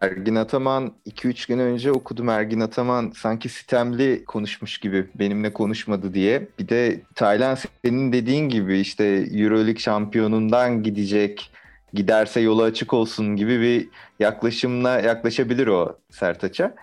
Speaker 2: Ergin Ataman 2-3 gün önce okudum Ergin Ataman sanki sitemli konuşmuş gibi benimle konuşmadı diye. Bir de Taylan senin dediğin gibi işte Euroleague şampiyonundan gidecek giderse yolu açık olsun gibi bir yaklaşımla yaklaşabilir o Sertaç'a.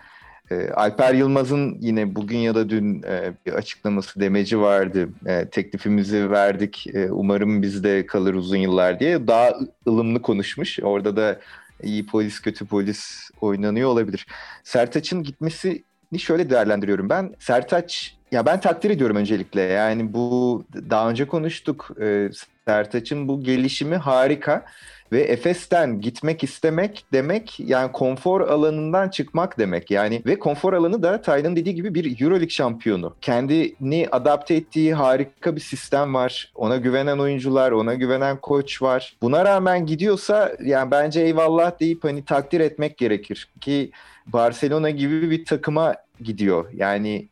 Speaker 2: Ee, Alper Yılmaz'ın yine bugün ya da dün e, bir açıklaması demeci vardı. E, teklifimizi verdik. E, umarım bizde kalır uzun yıllar diye. Daha ılımlı konuşmuş. Orada da iyi polis kötü polis oynanıyor olabilir. Sertaç'ın gitmesini şöyle değerlendiriyorum ben. Sertaç ya ben takdir ediyorum öncelikle. Yani bu daha önce konuştuk. E, Sertaç'ın bu gelişimi harika. Ve Efes'ten gitmek istemek demek yani konfor alanından çıkmak demek. Yani ve konfor alanı da Taylan dediği gibi bir Euroleague şampiyonu. Kendini adapte ettiği harika bir sistem var. Ona güvenen oyuncular, ona güvenen koç var. Buna rağmen gidiyorsa yani bence eyvallah deyip hani takdir etmek gerekir ki Barcelona gibi bir takıma gidiyor. Yani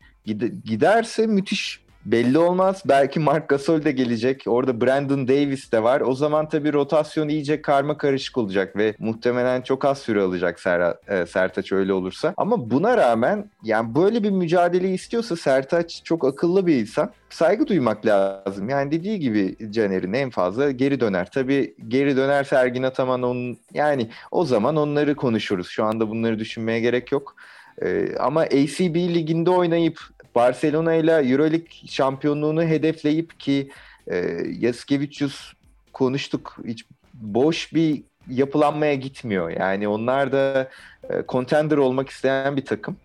Speaker 2: giderse müthiş belli olmaz. Belki Mark Gasol de gelecek. Orada Brandon Davis de var. O zaman tabii rotasyon iyice karma karışık olacak ve muhtemelen çok az süre alacak Ser e, Sertaç öyle olursa. Ama buna rağmen yani böyle bir mücadele istiyorsa Sertaç çok akıllı bir insan. Saygı duymak lazım. Yani dediği gibi Caner'in en fazla geri döner. Tabii geri dönerse Ergin Ataman onun yani o zaman onları konuşuruz. Şu anda bunları düşünmeye gerek yok. Ee, ama ACB liginde oynayıp Barcelona ile Euroleague şampiyonluğunu hedefleyip ki e, Yaskevicius konuştuk hiç boş bir yapılanmaya gitmiyor. Yani onlar da e, contender olmak isteyen bir takım.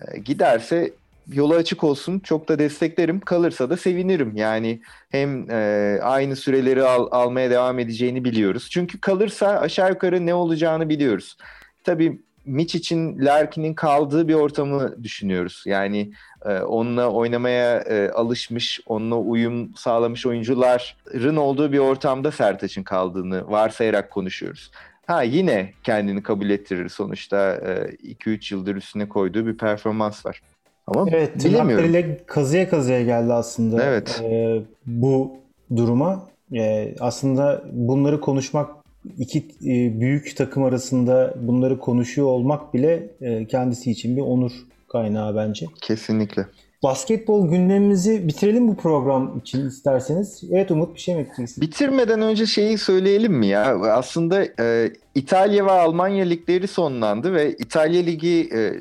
Speaker 2: E, giderse yolu açık olsun. Çok da desteklerim. Kalırsa da sevinirim. Yani hem e, aynı süreleri al, almaya devam edeceğini biliyoruz. Çünkü kalırsa aşağı yukarı ne olacağını biliyoruz. Tabii Mitch için Larkin'in kaldığı bir ortamı düşünüyoruz. Yani e, onunla oynamaya e, alışmış, onunla uyum sağlamış oyuncuların olduğu bir ortamda Sertaç'ın kaldığını varsayarak konuşuyoruz. Ha yine kendini kabul ettirir sonuçta 2-3 e, yıldır üstüne koyduğu bir performans var. Ama
Speaker 1: evet, bilemiyorum. kazıya kazıya geldi aslında
Speaker 2: evet.
Speaker 1: e, bu duruma. E, aslında bunları konuşmak iki e, büyük takım arasında bunları konuşuyor olmak bile e, kendisi için bir onur kaynağı bence.
Speaker 2: Kesinlikle.
Speaker 1: Basketbol gündemimizi bitirelim bu program için isterseniz. Evet Umut bir şey mi ekleyeceksin?
Speaker 2: Bitirmeden önce şeyi söyleyelim mi ya? Aslında e, İtalya ve Almanya ligleri sonlandı ve İtalya Ligi e,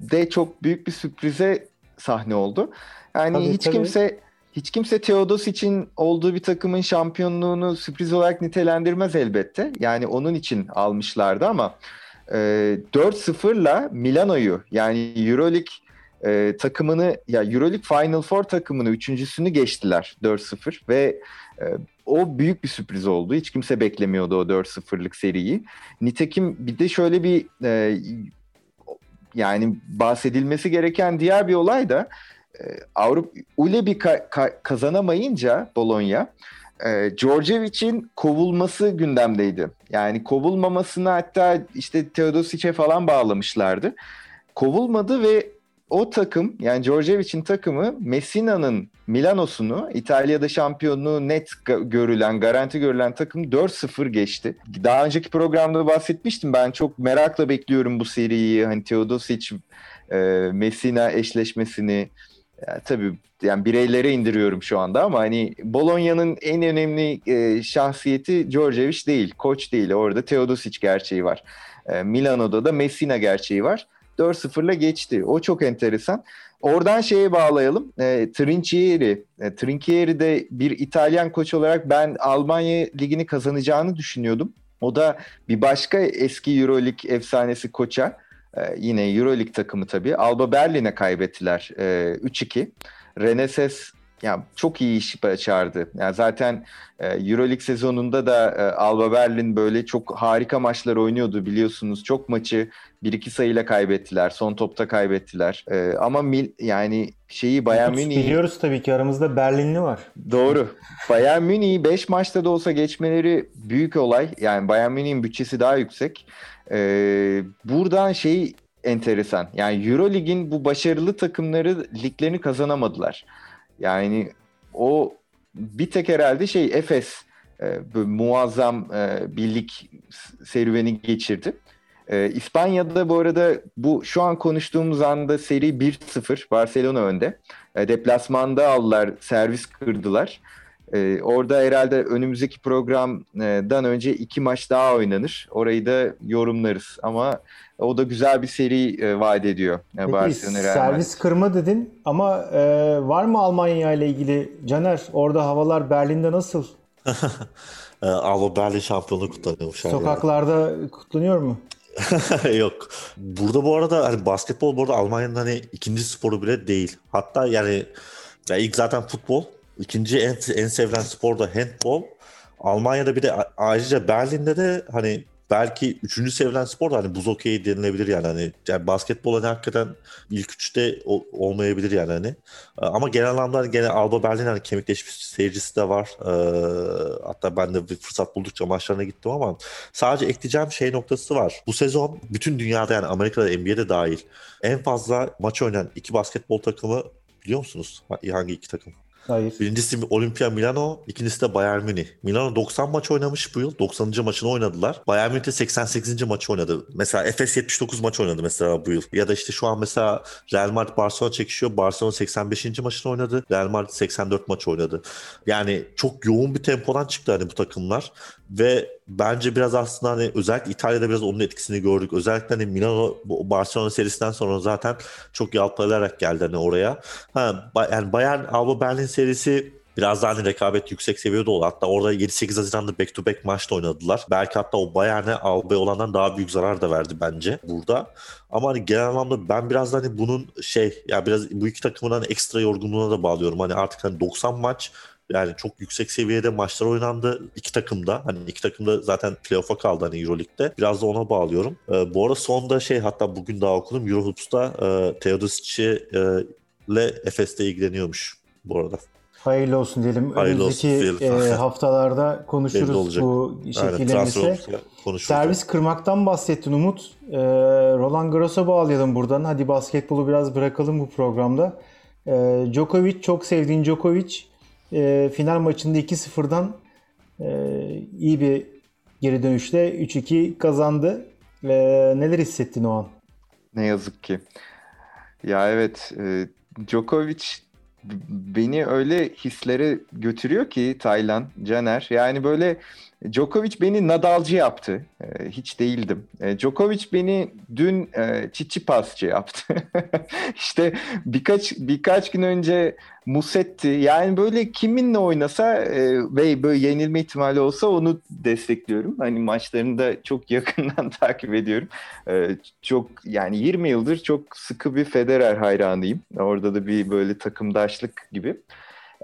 Speaker 2: de çok büyük bir sürprize sahne oldu. Yani tabii, hiç tabii. kimse hiç kimse Teodos için olduğu bir takımın şampiyonluğunu sürpriz olarak nitelendirmez elbette. Yani onun için almışlardı ama e, 4-0'la Milano'yu yani Euroleague e, takımını ya Euroleague Final Four takımını üçüncüsünü geçtiler 4-0 ve e, o büyük bir sürpriz oldu. Hiç kimse beklemiyordu o 4-0'lık seriyi. Nitekim bir de şöyle bir e, yani bahsedilmesi gereken diğer bir olay da e, Avrupa Ulebi ka- ka- kazanamayınca Bologna e, Djordjevic'in kovulması gündemdeydi. Yani kovulmamasını hatta işte Teodosic'e falan bağlamışlardı. Kovulmadı ve o takım yani Djordjevic'in takımı Messina'nın Milano'sunu İtalya'da şampiyonluğu net görülen, garanti görülen takım 4-0 geçti. Daha önceki programda bahsetmiştim ben çok merakla bekliyorum bu seriyi. Hani Teodosic e, Messina eşleşmesini yani tabii yani bireylere indiriyorum şu anda ama hani Bologna'nın en önemli e, şahsiyeti Djordjevic değil, koç değil. Orada Teodosic gerçeği var. E, Milano'da da Messina gerçeği var. 4-0'la geçti. O çok enteresan. Oradan şeye bağlayalım. E, Trinchieri. E, Trinchieri de bir İtalyan koç olarak ben Almanya ligini kazanacağını düşünüyordum. O da bir başka eski Euroleague efsanesi koça ee, yine Euroleague takımı tabii. Alba Berlin'e kaybettiler e, 3-2. Reneses yani çok iyi iş başardı. Yani zaten e, EuroLeague sezonunda da e, Alba Berlin böyle çok harika maçlar oynuyordu biliyorsunuz. Çok maçı 1-2 sayıyla kaybettiler. Son topta kaybettiler. E, ama mil, yani şeyi Bayern Münih
Speaker 1: Biliyoruz tabii ki aramızda Berlinli var.
Speaker 2: Doğru. Bayern Münih'i 5 maçta da olsa geçmeleri büyük olay. Yani Bayern Münih'in bütçesi daha yüksek. Ee, buradan şey enteresan. Yani Eurolig'in bu başarılı takımları liglerini kazanamadılar. Yani o bir tek herhalde şey Efes e, muazzam e, birlik serüveni geçirdi. E, İspanya'da bu arada bu şu an konuştuğumuz anda seri 1-0 Barcelona önde. E, deplasmanda aldılar, servis kırdılar. E, orada herhalde önümüzdeki programdan önce iki maç daha oynanır. Orayı da yorumlarız ama o da güzel bir seri e, vaat ediyor. E,
Speaker 1: Peki
Speaker 2: Barcelona Real
Speaker 1: servis kırma dedin ama e, var mı Almanya ile ilgili Caner? Orada havalar Berlin'de nasıl?
Speaker 3: Ee, Alba Berlin şampiyonluğu kutlanıyormuş.
Speaker 1: Sokaklarda kutlanıyor mu?
Speaker 3: Yok. Burada bu arada hani basketbol bu arada Almanya'nın hani ikinci sporu bile değil. Hatta yani ya ilk zaten futbol. İkinci en, en sevilen spor da handbol. Almanya'da bir de ayrıca Berlin'de de hani belki üçüncü sevilen spor da hani buz hokeyi denilebilir yani hani yani basketbol hani hakikaten ilk üçte olmayabilir yani hani. Ee, Ama genel anlamda hani gene Alba Berlin hani kemikleşmiş seyircisi de var. Ee, hatta ben de bir fırsat buldukça maçlarına gittim ama Sadece ekleyeceğim şey noktası var. Bu sezon bütün dünyada yani Amerika'da NBA'de dahil en fazla maç oynayan iki basketbol takımı biliyor musunuz? Ha- Hangi iki takım?
Speaker 1: Hayır.
Speaker 3: Birincisi Olimpia Milano, ikincisi de Bayern Münih. Milano 90 maç oynamış bu yıl. 90. maçını oynadılar. Bayern Münih de 88. maçı oynadı. Mesela Efes 79 maç oynadı mesela bu yıl. Ya da işte şu an mesela Real Madrid Barcelona çekişiyor. Barcelona 85. maçını oynadı. Real Madrid 84 maç oynadı. Yani çok yoğun bir tempodan çıktı hani bu takımlar. Ve bence biraz aslında hani özellikle İtalya'da biraz onun etkisini gördük. Özellikle hani Milano Barcelona serisinden sonra zaten çok yalpalayarak geldi hani oraya. Ha, yani Bayern Alba Berlin serisi biraz daha hani rekabet yüksek seviyede oldu. Hatta orada 7-8 Haziran'da back to back maçta oynadılar. Belki hatta o Bayern'e Alba'ya olandan daha büyük zarar da verdi bence burada. Ama hani genel anlamda ben biraz da hani bunun şey ya biraz bu iki takımın hani ekstra yorgunluğuna da bağlıyorum. Hani artık hani 90 maç yani çok yüksek seviyede maçlar oynandı iki takımda. Hani iki takım da zaten playoff'a kaldı hani Euroleague'de. Biraz da ona bağlıyorum. Ee, bu arada sonda şey hatta bugün daha okudum. Eurohoops'ta e, Teodosic'i e, ile Efes'te ilgileniyormuş bu arada.
Speaker 1: Hayırlı olsun diyelim.
Speaker 3: Hayırlı olsun
Speaker 1: Önümüzdeki
Speaker 3: diyelim.
Speaker 1: e, haftalarda konuşuruz bu şekillenirse. Servis kırmaktan bahsettin Umut. Ee, Roland Garros'a bağlayalım buradan. Hadi basketbolu biraz bırakalım bu programda. Ee, Djokovic, çok sevdiğin Djokovic e, final maçında 2-0'dan e, iyi bir geri dönüşle 3-2 kazandı. E, neler hissettin o an?
Speaker 2: Ne yazık ki. Ya evet, e, Djokovic beni öyle hislere götürüyor ki Taylan, Caner. Yani böyle Djokovic beni Nadalcı yaptı. E, hiç değildim. E, Djokovic beni dün e, Çiçipasçı yaptı. İşte birkaç birkaç gün önce Musetti. Yani böyle kiminle oynasa e, ve böyle yenilme ihtimali olsa onu destekliyorum. Hani maçlarını da çok yakından takip ediyorum. Ee, çok yani 20 yıldır çok sıkı bir Federer hayranıyım. Orada da bir böyle takımdaşlık gibi.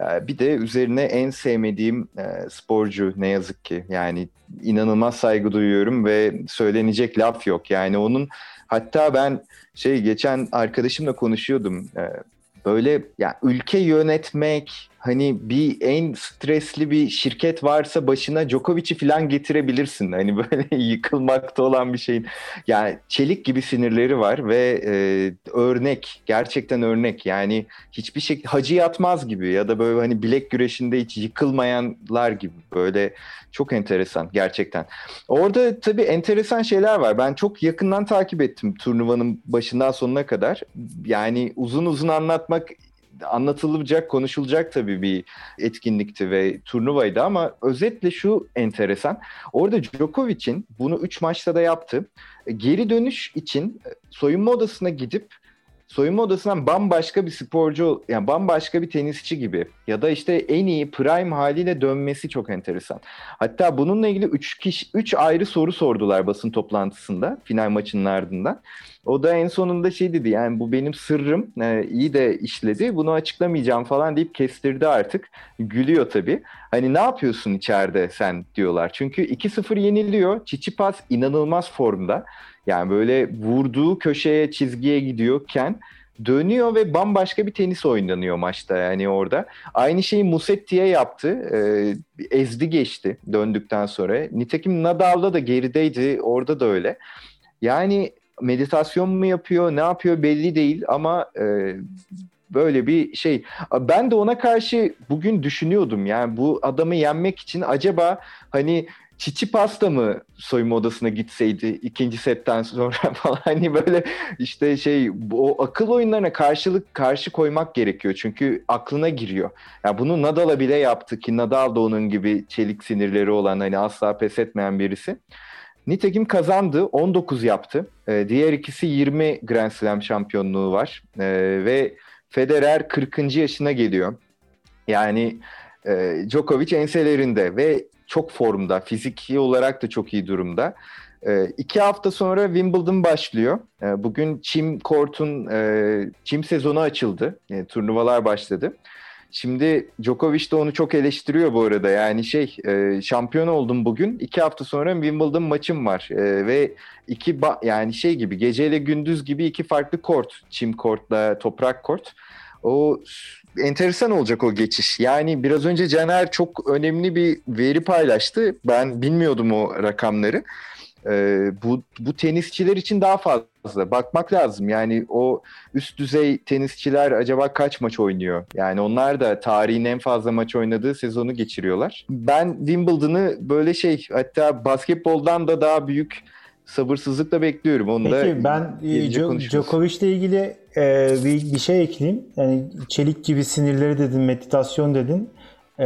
Speaker 2: Ee, bir de üzerine en sevmediğim e, sporcu ne yazık ki. Yani inanılmaz saygı duyuyorum ve söylenecek laf yok. Yani onun hatta ben şey geçen arkadaşımla konuşuyordum. Ee, böyle ya ülke yönetmek hani bir en stresli bir şirket varsa başına Djokovic'i falan getirebilirsin. Hani böyle yıkılmakta olan bir şeyin yani çelik gibi sinirleri var ve e, örnek gerçekten örnek yani hiçbir şey hacı yatmaz gibi ya da böyle hani bilek güreşinde hiç yıkılmayanlar gibi böyle çok enteresan gerçekten. Orada tabii enteresan şeyler var. Ben çok yakından takip ettim turnuvanın başından sonuna kadar. Yani uzun uzun anlatmak anlatılacak, konuşulacak tabii bir etkinlikti ve turnuvaydı ama özetle şu enteresan. Orada Djokovic'in bunu 3 maçta da yaptı. Geri dönüş için soyunma odasına gidip soyunma odasından bambaşka bir sporcu yani bambaşka bir tenisçi gibi ya da işte en iyi prime haliyle dönmesi çok enteresan. Hatta bununla ilgili 3 kişi 3 ayrı soru sordular basın toplantısında final maçının ardından. O da en sonunda şey dedi yani bu benim sırrım e, iyi de işledi bunu açıklamayacağım falan deyip kestirdi artık. Gülüyor tabii. Hani ne yapıyorsun içeride sen diyorlar. Çünkü 2-0 yeniliyor. Çiçipas inanılmaz formda. Yani böyle vurduğu köşeye çizgiye gidiyorken dönüyor ve bambaşka bir tenis oynanıyor maçta yani orada. Aynı şeyi Musetti'ye yaptı. Ee, ezdi geçti döndükten sonra. Nitekim Nadal'da da gerideydi. Orada da öyle. Yani meditasyon mu yapıyor, ne yapıyor belli değil ama e, böyle bir şey. Ben de ona karşı bugün düşünüyordum. Yani bu adamı yenmek için acaba hani Çiçi Pasta mı soyunma odasına gitseydi ikinci setten sonra falan hani böyle işte şey o akıl oyunlarına karşılık karşı koymak gerekiyor çünkü aklına giriyor. Yani bunu Nadal'a bile yaptı ki Nadal da onun gibi çelik sinirleri olan hani asla pes etmeyen birisi. Nitekim kazandı. 19 yaptı. Ee, diğer ikisi 20 Grand Slam şampiyonluğu var. Ee, ve Federer 40. yaşına geliyor. Yani e, Djokovic enselerinde ve çok formda. Fiziki olarak da çok iyi durumda. E, iki hafta sonra Wimbledon başlıyor. E, bugün Çim Kort'un e, Çim sezonu açıldı. E, turnuvalar başladı. Şimdi Djokovic de onu çok eleştiriyor bu arada. Yani şey e, şampiyon oldum bugün. iki hafta sonra Wimbledon maçım var. E, ve iki yani şey gibi geceyle gündüz gibi iki farklı kort. Çim kortla toprak kort. O enteresan olacak o geçiş. Yani biraz önce Caner çok önemli bir veri paylaştı. Ben bilmiyordum o rakamları. Ee, bu, bu tenisçiler için daha fazla. Bakmak lazım. Yani o üst düzey tenisçiler acaba kaç maç oynuyor? Yani onlar da tarihin en fazla maç oynadığı sezonu geçiriyorlar. Ben Wimbledon'ı böyle şey hatta basketboldan da daha büyük sabırsızlıkla bekliyorum. Onu
Speaker 1: Peki
Speaker 2: da
Speaker 1: ben Djokovic ile ilgili e, bir, bir şey ekleyeyim. Yani çelik gibi sinirleri dedin, meditasyon dedin. E,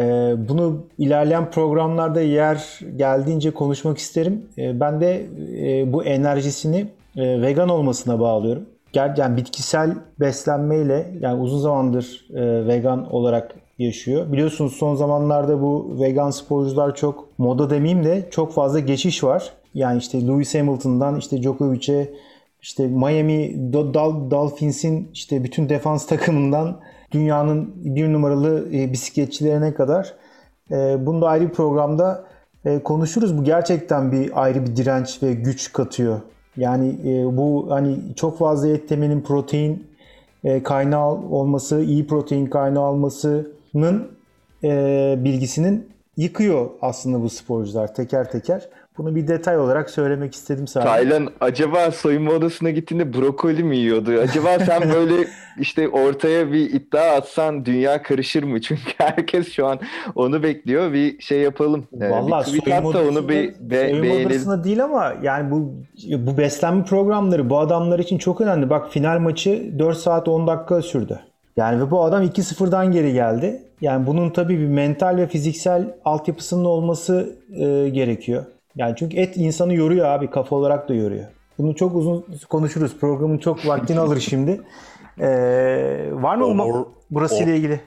Speaker 1: bunu ilerleyen programlarda yer geldiğince konuşmak isterim. E, ben de e, bu enerjisini e, vegan olmasına bağlıyorum. Yani bitkisel beslenmeyle yani uzun zamandır e, vegan olarak yaşıyor. Biliyorsunuz son zamanlarda bu vegan sporcular çok moda demeyeyim de çok fazla geçiş var. Yani işte Lewis Hamilton'dan işte Djokovic'e işte Miami Dolphins'in işte bütün defans takımından dünyanın bir numaralı e, bisikletçilerine kadar e, bunu da ayrı bir programda e, konuşuruz. Bu gerçekten bir ayrı bir direnç ve güç katıyor. Yani bu hani çok fazla et temelin protein kaynağı olması, iyi protein kaynağı olmasının bilgisinin yıkıyor aslında bu sporcular teker teker. Bunu bir detay olarak söylemek istedim sadece.
Speaker 2: Taylan acaba soyunma odasına gittiğinde brokoli mi yiyordu? Acaba sen böyle işte ortaya bir iddia atsan dünya karışır mı? Çünkü herkes şu an onu bekliyor. Bir şey yapalım.
Speaker 1: Ee, tweet at da onu bir be soyunma beğenelim. değil ama yani bu bu beslenme programları bu adamlar için çok önemli. Bak final maçı 4 saat 10 dakika sürdü. Yani ve bu adam 2-0'dan geri geldi. Yani bunun tabii bir mental ve fiziksel altyapısının olması e, gerekiyor. Yani çünkü et insanı yoruyor abi. Kafa olarak da yoruyor. Bunu çok uzun konuşuruz. Programın çok vaktini alır şimdi. Ee, var mı o, burası ile ilgili?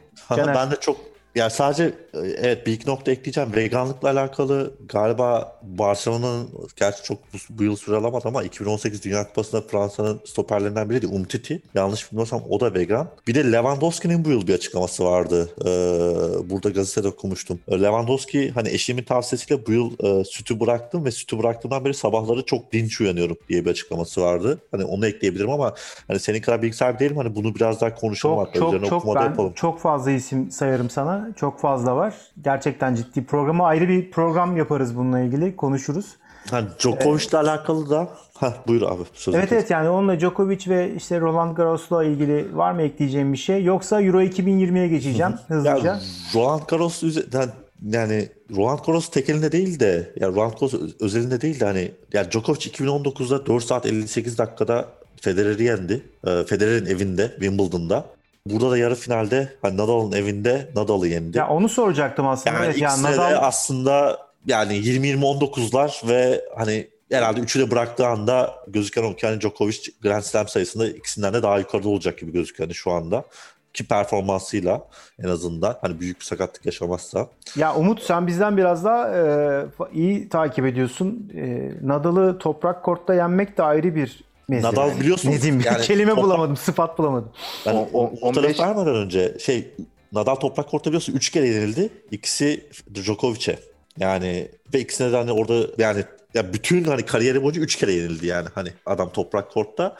Speaker 3: Ben de çok yani sadece e, evet bir iki nokta ekleyeceğim. Veganlıkla alakalı galiba Barcelona'nın gerçi çok bu, bu yıl süre alamadı ama 2018 Dünya Kupası'nda Fransa'nın stoperlerinden biriydi Umtiti. Yanlış bilmiyorsam o da vegan. Bir de Lewandowski'nin bu yıl bir açıklaması vardı. Ee, burada gazetede okumuştum. Lewandowski hani eşimin tavsiyesiyle bu yıl e, sütü bıraktım ve sütü bıraktığımdan beri sabahları çok dinç uyanıyorum diye bir açıklaması vardı. Hani onu ekleyebilirim ama hani senin kadar bilgisayar değilim. Hani bunu biraz daha konuşalım
Speaker 1: çok, hatta. Çok, çok, ben yapalım. çok fazla isim sayarım sana çok fazla var. Gerçekten ciddi. Programı ayrı bir program yaparız bununla ilgili. Konuşuruz.
Speaker 3: Ha, Djokovic'le ee, alakalı da ha buyur abi.
Speaker 1: Evet evet yani onunla Djokovic ve işte Roland Garros'la ilgili var mı ekleyeceğim bir şey? Yoksa Euro 2020'ye geçeceğim hızlıca.
Speaker 3: Ya, Roland Garros üzerinden yani Roland Garros tekelinde değil de ya Roland Garros özelinde değil de hani ya Djokovic 2019'da 4 saat 58 dakikada Federer'i yendi. Ee, Federer'in evinde Wimbledon'da. Burada da yarı finalde hani Nadal'ın evinde Nadal'ı yendi.
Speaker 1: Ya onu soracaktım aslında.
Speaker 3: Yani evet, ya Nadal aslında yani 20-20-19'lar ve hani herhalde üçü de bıraktığı anda gözüken o ki hani Djokovic Grand Slam sayısında ikisinden de daha yukarıda olacak gibi gözüküyor hani şu anda ki performansıyla en azından hani büyük bir sakatlık yaşamazsa.
Speaker 1: Ya Umut sen bizden biraz daha e, iyi takip ediyorsun. E, Nadal'ı toprak kortta yenmek de ayrı bir meziyet.
Speaker 3: Nadal biliyorsunuz.
Speaker 1: Ne diyeyim
Speaker 3: yani
Speaker 1: kelime
Speaker 3: toprak-
Speaker 1: bulamadım, sıfat bulamadım.
Speaker 3: Ben
Speaker 2: O-
Speaker 3: o,
Speaker 2: o-
Speaker 3: o,
Speaker 2: 15
Speaker 3: tarafı vermeden önce şey Nadal toprak kortta biliyorsun 3 kere yenildi. İkisi Djokovic'e. Yani ve ikisine de hani orada yani ya bütün hani kariyeri boyunca 3 kere yenildi yani hani adam toprak kortta.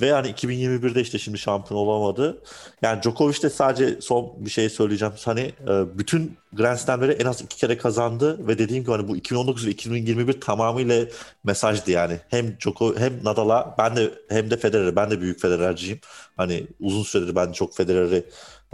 Speaker 3: Ve hani 2021'de işte şimdi şampiyon olamadı. Yani Djokovic de sadece son bir şey söyleyeceğim. Hani e, bütün Grand Slam'leri en az iki kere kazandı ve dediğim gibi hani bu 2019 ve 2021 tamamıyla mesajdı yani. Hem Djoko hem Nadal'a ben de hem de Federer'e ben de büyük Federer'ciyim. Hani uzun süredir ben çok Federer'i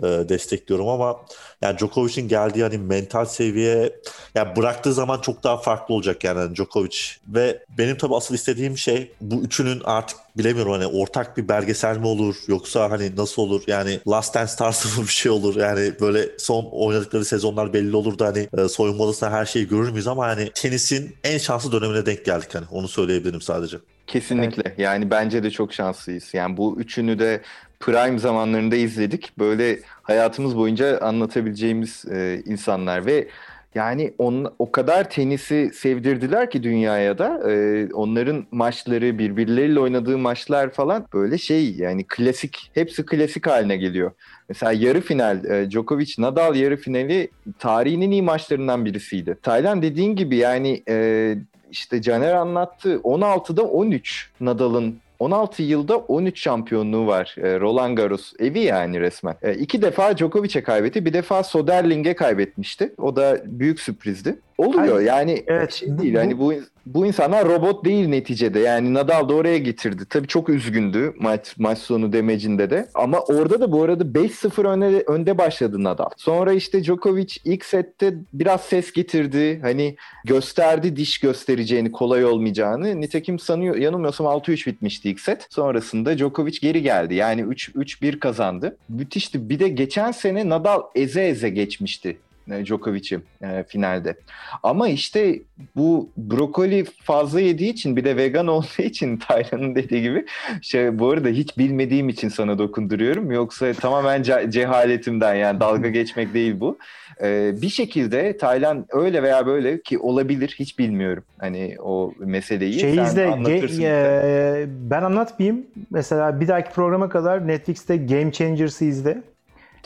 Speaker 3: e, destekliyorum ama yani Djokovic'in geldiği hani mental seviye yani bıraktığı zaman çok daha farklı olacak yani hani Djokovic ve benim tabii asıl istediğim şey bu üçünün artık bilemiyorum hani ortak bir belgesel mi olur yoksa hani nasıl olur yani Last Dance tarzı mı bir şey olur yani böyle son oynadıkları sezonlar belli olur da hani e, soyunma odasında her şeyi görür müyüz ama hani tenisin en şanslı dönemine denk geldik hani onu söyleyebilirim sadece.
Speaker 2: Kesinlikle. Yani bence de çok şanslıyız. Yani bu üçünü de prime zamanlarında izledik. Böyle hayatımız boyunca anlatabileceğimiz e, insanlar ve yani on, o kadar tenisi sevdirdiler ki dünyaya da e, onların maçları birbirleriyle oynadığı maçlar falan böyle şey yani klasik hepsi klasik haline geliyor. Mesela yarı final e, Djokovic Nadal yarı finali tarihin en iyi maçlarından birisiydi. Taylan dediğin gibi yani e, işte Caner anlattı 16'da 13 Nadal'ın 16 yılda 13 şampiyonluğu var. E, Roland Garros evi yani resmen. E, iki defa Djokovic'e kaybetti. Bir defa Soderling'e kaybetmişti. O da büyük sürprizdi. Oluyor
Speaker 1: Hayır.
Speaker 2: yani
Speaker 1: Evet,
Speaker 2: şey değil.
Speaker 1: bu-
Speaker 2: Yani bu bu insanlar robot değil neticede. Yani Nadal da oraya getirdi. Tabii çok üzgündü maç maç sonu demecinde de. Ama orada da bu arada 5-0 önde, önde başladı Nadal. Sonra işte Djokovic ilk sette biraz ses getirdi. Hani gösterdi diş göstereceğini, kolay olmayacağını. Nitekim sanıyor yanılmıyorsam 6-3 bitmişti ilk set. Sonrasında Djokovic geri geldi. Yani 3 3-1 kazandı. Müthişti. Bir de geçen sene Nadal eze eze geçmişti Djokovic'i e, finalde. Ama işte bu brokoli fazla yediği için bir de vegan olduğu için Taylan'ın dediği gibi şey bu arada hiç bilmediğim için sana dokunduruyorum. Yoksa tamamen ce- cehaletimden yani dalga geçmek değil bu. Ee, bir şekilde Taylan öyle veya böyle ki olabilir hiç bilmiyorum hani o meseleyi.
Speaker 1: Şey
Speaker 2: Sen
Speaker 1: izle,
Speaker 2: anlatırsın.
Speaker 1: ge- e, ben anlatmayayım. Mesela bir dahaki programa kadar Netflix'te Game Changers'ı izle.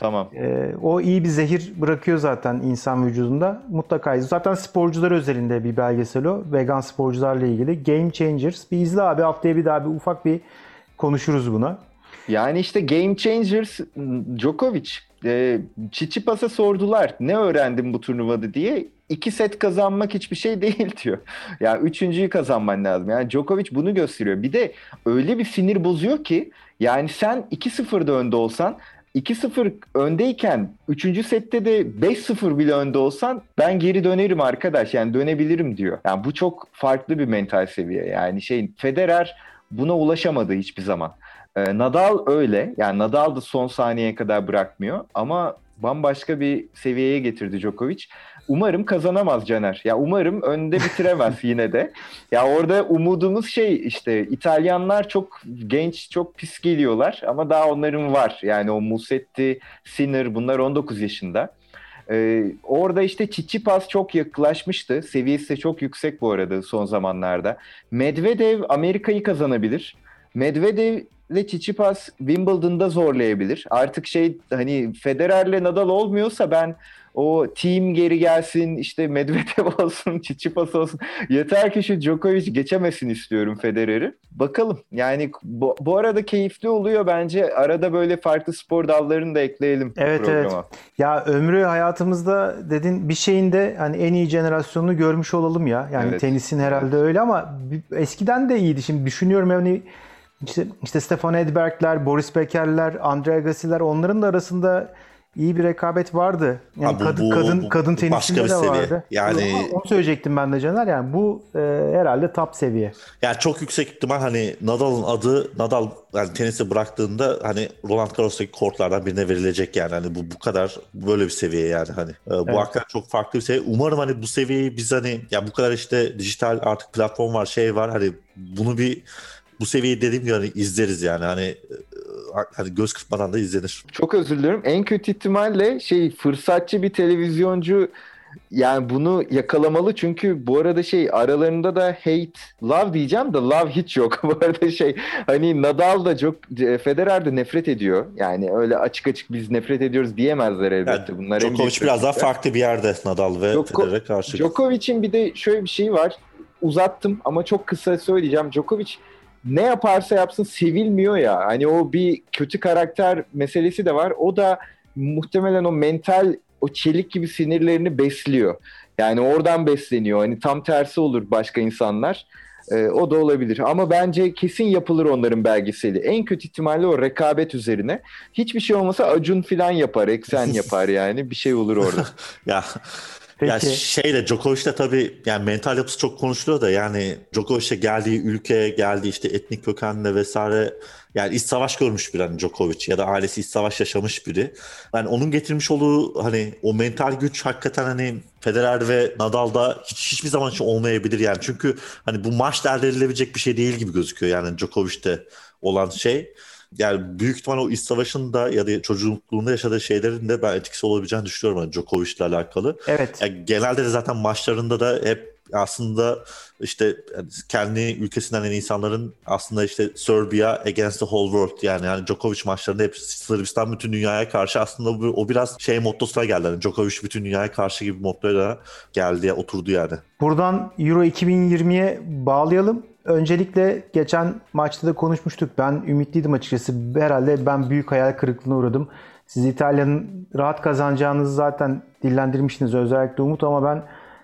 Speaker 2: Tamam.
Speaker 1: E, o iyi bir zehir bırakıyor zaten insan vücudunda. Mutlaka izle. Zaten sporcular özelinde bir belgesel o. Vegan sporcularla ilgili. Game Changers. Bir izle abi haftaya bir daha bir ufak bir konuşuruz buna.
Speaker 2: Yani işte Game Changers Djokovic e, Çiçipas'a sordular ne öğrendin bu turnuvada diye. İki set kazanmak hiçbir şey değil diyor. Ya üçüncüyü kazanman lazım. Yani Djokovic bunu gösteriyor. Bir de öyle bir sinir bozuyor ki yani sen 2-0'da önde olsan 2-0 öndeyken 3. sette de 5-0 bile önde olsan ben geri dönerim arkadaş yani dönebilirim diyor. Yani bu çok farklı bir mental seviye. Yani şey Federer buna ulaşamadı hiçbir zaman. Ee, Nadal öyle. Yani Nadal da son saniyeye kadar bırakmıyor ama bambaşka bir seviyeye getirdi Djokovic. Umarım kazanamaz Caner. Ya umarım önde bitiremez yine de. Ya orada umudumuz şey işte İtalyanlar çok genç, çok pis geliyorlar ama daha onların var. Yani o Musetti, Sinner bunlar 19 yaşında. Ee, orada işte Tsitsipas çok yaklaşmıştı. Seviyesi de çok yüksek bu arada son zamanlarda. Medvedev Amerika'yı kazanabilir. Medvedev ile Tsitsipas Wimbledon'da zorlayabilir. Artık şey hani Federer'le Nadal olmuyorsa ben o team geri gelsin işte Medvedev olsun Tsitsipas olsun yeter ki şu Djokovic geçemesin istiyorum Federer'i. Bakalım yani bu, bu arada keyifli oluyor bence arada böyle farklı spor dallarını da ekleyelim
Speaker 1: Evet,
Speaker 2: programa.
Speaker 1: Ya ömrü hayatımızda dedin bir şeyin de hani en iyi jenerasyonunu görmüş olalım ya. Yani
Speaker 2: Evet.
Speaker 1: tenisin herhalde öyle ama eskiden de iyiydi. Şimdi düşünüyorum hani işte, işte Stefan Edberg'ler, Boris Beker'ler, Andre Agassi'ler onların da arasında iyi bir rekabet vardı. Yani
Speaker 3: Ha, bu-
Speaker 1: kadın
Speaker 3: bu-
Speaker 1: kadın
Speaker 3: bu
Speaker 1: kadın tenisinde de
Speaker 3: seviye.
Speaker 1: vardı.
Speaker 3: Yani-
Speaker 1: onu söyleyecektim ben de Caner. Yani bu e, herhalde top seviye.
Speaker 3: Yani çok yüksek ihtimal hani Nadal'ın adı Nadal yani tenisi bıraktığında hani Roland Garros'taki kortlardan birine verilecek yani hani bu bu kadar böyle bir seviye yani hani Ee, bu
Speaker 1: Evet.
Speaker 3: hakikaten çok farklı bir seviye. Umarım hani bu seviyeyi biz hani ya bu kadar işte dijital artık platform var şey var hani bunu bir bu seviyeyi dediğim gibi hani izleriz yani hani e, hani göz kırpmadan da izlenir.
Speaker 2: Çok özür diliyorum. En kötü ihtimalle şey fırsatçı bir televizyoncu yani bunu yakalamalı çünkü bu arada şey aralarında da hate love diyeceğim de love hiç yok. bu arada şey hani Nadal da çok Federer de nefret ediyor. Yani öyle açık açık biz nefret ediyoruz diyemezler elbette. Bunlar en büyük
Speaker 3: Djokovic biraz daha farklı bir yerde Nadal ve
Speaker 2: Djoko-
Speaker 3: Federer'e karşı.
Speaker 2: Djokovic'in bir de şöyle bir şey var. Uzattım ama çok kısa söyleyeceğim. Djokovic ne yaparsa yapsın sevilmiyor ya. Hani o bir kötü karakter meselesi de var. O da muhtemelen o mental o çelik gibi sinirlerini besliyor. Yani oradan besleniyor. Hani tam tersi olur başka insanlar. Ee, o da olabilir. Ama bence kesin yapılır onların belgeseli. En kötü ihtimalle o rekabet üzerine. Hiçbir şey olmasa Acun filan yapar. Eksen yapar yani. Bir şey olur orada.
Speaker 3: Ya
Speaker 1: Peki.
Speaker 3: Ya şey de Djokovic de tabii yani mental yapısı çok konuşuluyor da yani Djokovic'e geldiği ülke, geldiği işte etnik kökenle vesaire yani iç savaş görmüş bir hani Djokovic ya da ailesi iç savaş yaşamış biri. Yani onun getirmiş olduğu hani o mental güç hakikaten hani Federer ve Nadal'da hiç, hiçbir zaman için olmayabilir yani. Çünkü hani bu maç elde edilebilecek bir şey değil gibi gözüküyor yani Djokovic'te olan şey. Yani büyük ihtimal o iç savaşında ya da çocukluğunda yaşadığı şeylerin de ben etkisi olabileceğini düşünüyorum hani Djokovic'le alakalı.
Speaker 1: Evet.
Speaker 3: Ya genelde de zaten maçlarında da hep aslında işte kendi ülkesinden en insanların aslında işte Serbia against the whole world yani yani Djokovic maçlarında hep Sırbistan bütün dünyaya karşı aslında bu, o biraz şey mottosuna geldi. Yani Djokovic bütün dünyaya karşı gibi mottoyla geldi oturdu yani.
Speaker 1: Buradan Euro 2020'ye bağlayalım. Öncelikle geçen maçta da konuşmuştuk. Ben ümitliydim açıkçası. Herhalde ben büyük hayal kırıklığına uğradım. Siz İtalya'nın rahat kazanacağınızı zaten dillendirmiştiniz özellikle Umut ama ben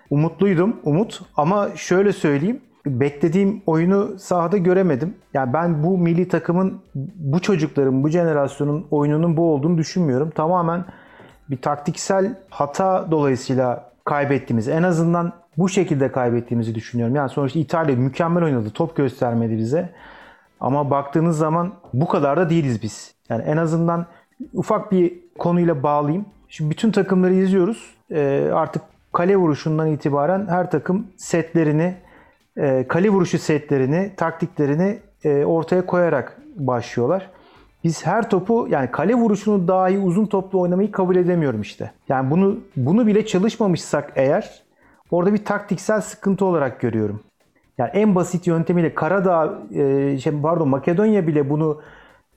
Speaker 1: umutluydum Umut. Ama şöyle söyleyeyim. Beklediğim oyunu sahada göremedim. Yani ben bu milli takımın, bu çocukların, bu jenerasyonun oyununun bu olduğunu düşünmüyorum. Tamamen bir taktiksel hata dolayısıyla kaybettiğimiz, en azından bu şekilde kaybettiğimizi düşünüyorum. Yani sonuçta İtalya mükemmel oynadı, top göstermedi bize. Ama baktığınız zaman bu kadar da değiliz biz. Yani en azından ufak bir konuyla bağlayayım. Şimdi bütün takımları izliyoruz. Ee, artık kale vuruşundan itibaren her takım setlerini, e, kale vuruşu setlerini, taktiklerini e, ortaya koyarak başlıyorlar. Biz her topu yani kale vuruşunu dahi uzun toplu oynamayı kabul edemiyorum işte. Yani bunu bunu bile çalışmamışsak eğer orada bir taktiksel sıkıntı olarak görüyorum. Yani en basit yöntemiyle Karadağ, e, şey, pardon Makedonya bile bunu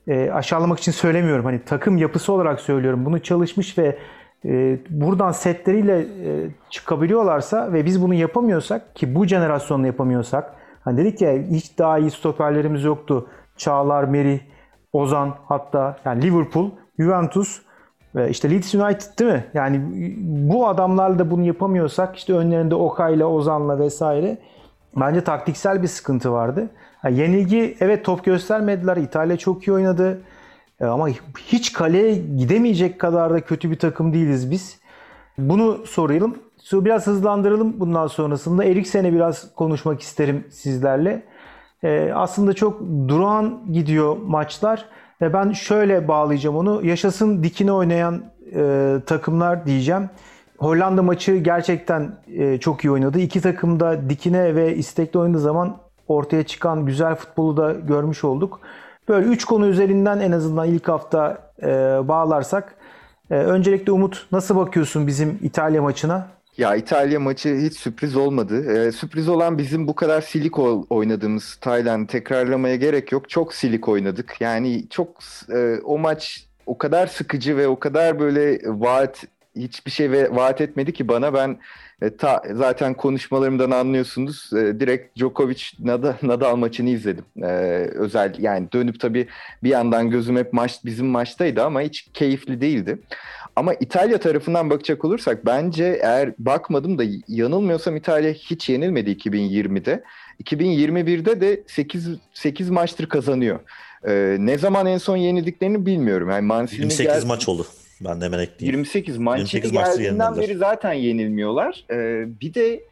Speaker 1: e, aşağılamak için söylemiyorum. Hani takım yapısı olarak söylüyorum. Bunu çalışmış ve e, buradan setleriyle e, çıkabiliyorlarsa ve biz bunu yapamıyorsak ki bu jenerasyonla yapamıyorsak hani dedik ya hiç daha iyi stoperlerimiz yoktu. Çağlar, Merih, Ozan hatta yani Liverpool, Juventus ve işte Leeds United değil mi? Yani bu adamlarla da bunu yapamıyorsak işte önlerinde Okay'la, Ozan'la vesaire bence taktiksel bir sıkıntı vardı. Yani yenilgi evet top göstermediler. İtalya çok iyi oynadı. E, Ama hiç kaleye gidemeyecek kadar da kötü bir takım değiliz biz. Bunu sorayım. Biraz hızlandıralım bundan sonrasında. Eriksen'e biraz konuşmak isterim sizlerle. Ee, aslında çok durağan gidiyor maçlar. Ben şöyle bağlayacağım onu. Yaşasın dikine oynayan e, takımlar diyeceğim. Hollanda maçı gerçekten e, çok iyi oynadı. İki takım da dikine ve istekli oynadığı zaman ortaya çıkan güzel futbolu da görmüş olduk. Böyle üç konu üzerinden en azından ilk hafta e, bağlarsak. E, öncelikle Umut nasıl bakıyorsun bizim İtalya maçına?
Speaker 2: Ya İtalya maçı hiç sürpriz olmadı. Ee, sürpriz olan bizim bu kadar silik oynadığımız Tayland tekrarlamaya gerek yok. Çok silik oynadık. Yani çok e, o maç o kadar sıkıcı ve o kadar böyle vaat hiçbir şey ve vaat etmedi ki bana ben e, ta, zaten konuşmalarımdan anlıyorsunuz. E, direkt Djokovic Nadal, Nadal maçını izledim. E, özel yani dönüp tabii bir yandan gözüm hep maç bizim maçtaydı ama hiç keyifli değildi. Ama İtalya tarafından bakacak olursak bence eğer bakmadım da yanılmıyorsam İtalya hiç yenilmedi 2020'de. 2021'de de 8 8 maçtır kazanıyor. Ee, ne zaman en son yenildiklerini bilmiyorum. Yani Mancini
Speaker 3: 28
Speaker 2: gel-
Speaker 3: maç oldu. Ben de hemen ekleyeyim.
Speaker 2: 28 Mancini
Speaker 3: 28 maçta
Speaker 2: geldiğinden beri zaten yenilmiyorlar. Ee, bir de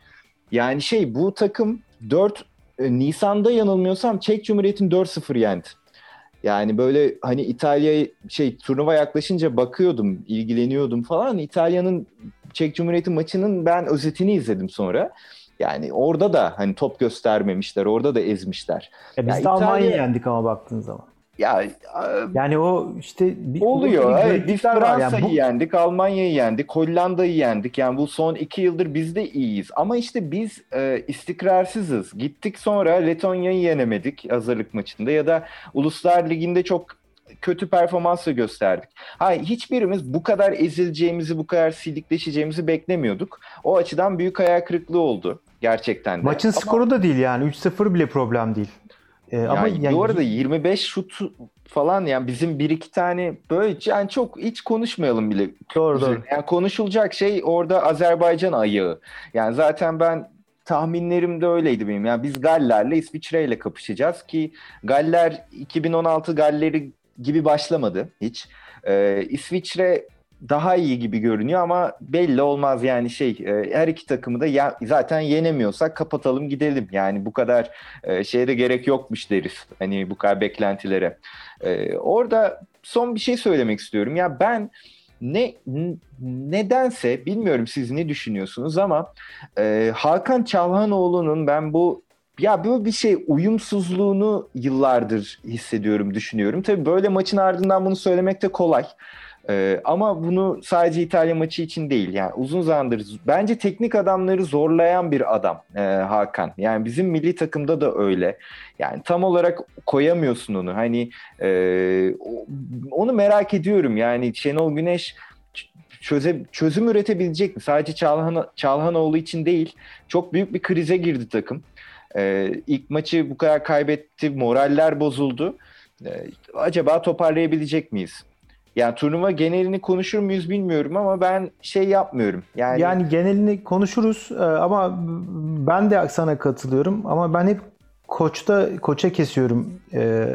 Speaker 2: yani şey bu takım 4 e, Nisan'da yanılmıyorsam Çek Cumhuriyeti'ni 4-0 yendi. Yani böyle hani İtalya şey turnuva yaklaşınca bakıyordum, ilgileniyordum falan. İtalya'nın Çek Cumhuriyeti maçının ben özetini izledim sonra. Yani orada da hani top göstermemişler, orada da ezmişler.
Speaker 1: Ya biz
Speaker 2: Ya
Speaker 1: de
Speaker 2: İtalya-
Speaker 1: Almanya'yı yendik ama baktığın zaman.
Speaker 2: Ya e,
Speaker 1: Yani o işte bir
Speaker 2: Oluyor.
Speaker 1: bir
Speaker 2: Evet, biz. Fransa'yı
Speaker 1: Yani bu-
Speaker 2: yendik, Almanya'yı yendik, Hollanda'yı yendik. Yani bu son iki yıldır biz de iyiyiz. Ama işte biz e, istikrarsızız. Gittik sonra Letonya'yı yenemedik hazırlık maçında ya da Uluslar Ligi'nde çok kötü performansla gösterdik. Hayır, hiçbirimiz bu kadar ezileceğimizi, bu kadar silikleşeceğimizi beklemiyorduk. O açıdan büyük hayal kırıklığı oldu gerçekten de.
Speaker 1: Maçın
Speaker 2: Ama-
Speaker 1: skoru da değil yani. 3-0 bile problem değil. Ee, ama
Speaker 2: yani
Speaker 1: yani
Speaker 2: bu arada 25 şut falan yani bizim bir iki tane böyle yani çok hiç konuşmayalım bile.
Speaker 1: doğru doğru.
Speaker 2: Yani konuşulacak şey orada Azerbaycan ayağı. Yani zaten ben tahminlerim de öyleydi benim. Yani biz Galler'le İsviçre'yle kapışacağız ki Galler 2016 Galleri gibi başlamadı hiç. Ee, İsviçre daha iyi gibi görünüyor ama belli olmaz yani şey e, her iki takımı da ya, zaten yenemiyorsak kapatalım gidelim. Yani bu kadar e, şeye de gerek yokmuş deriz. Hani bu kadar beklentilere. E, orada son bir şey söylemek istiyorum. Ya ben ne nedense bilmiyorum siz ne düşünüyorsunuz ama e, Hakan Çalhanoğlu'nun ben bu ya böyle bir şey uyumsuzluğunu yıllardır hissediyorum, düşünüyorum. Tabii böyle maçın ardından bunu söylemek de kolay. Ee, ama bunu sadece İtalya maçı için değil. Yani uzun zamandır bence teknik adamları zorlayan bir adam e, Hakan. Yani bizim milli takımda da öyle. Yani tam olarak koyamıyorsun onu. Hani e, onu merak ediyorum. Yani Şenol Güneş çöze, çözüm üretebilecek mi? Sadece Çağlahan, Çağlahanoğlu için değil. Çok büyük bir krize girdi takım. Ee, ilk maçı bu kadar kaybetti, moraller bozuldu. Ee, acaba toparlayabilecek miyiz? Yani turnuva genelini konuşur muyuz bilmiyorum ama ben şey yapmıyorum. Yani,
Speaker 1: Yani genelini konuşuruz e, ama ben de sana katılıyorum ama ben hep koçta koça kesiyorum e,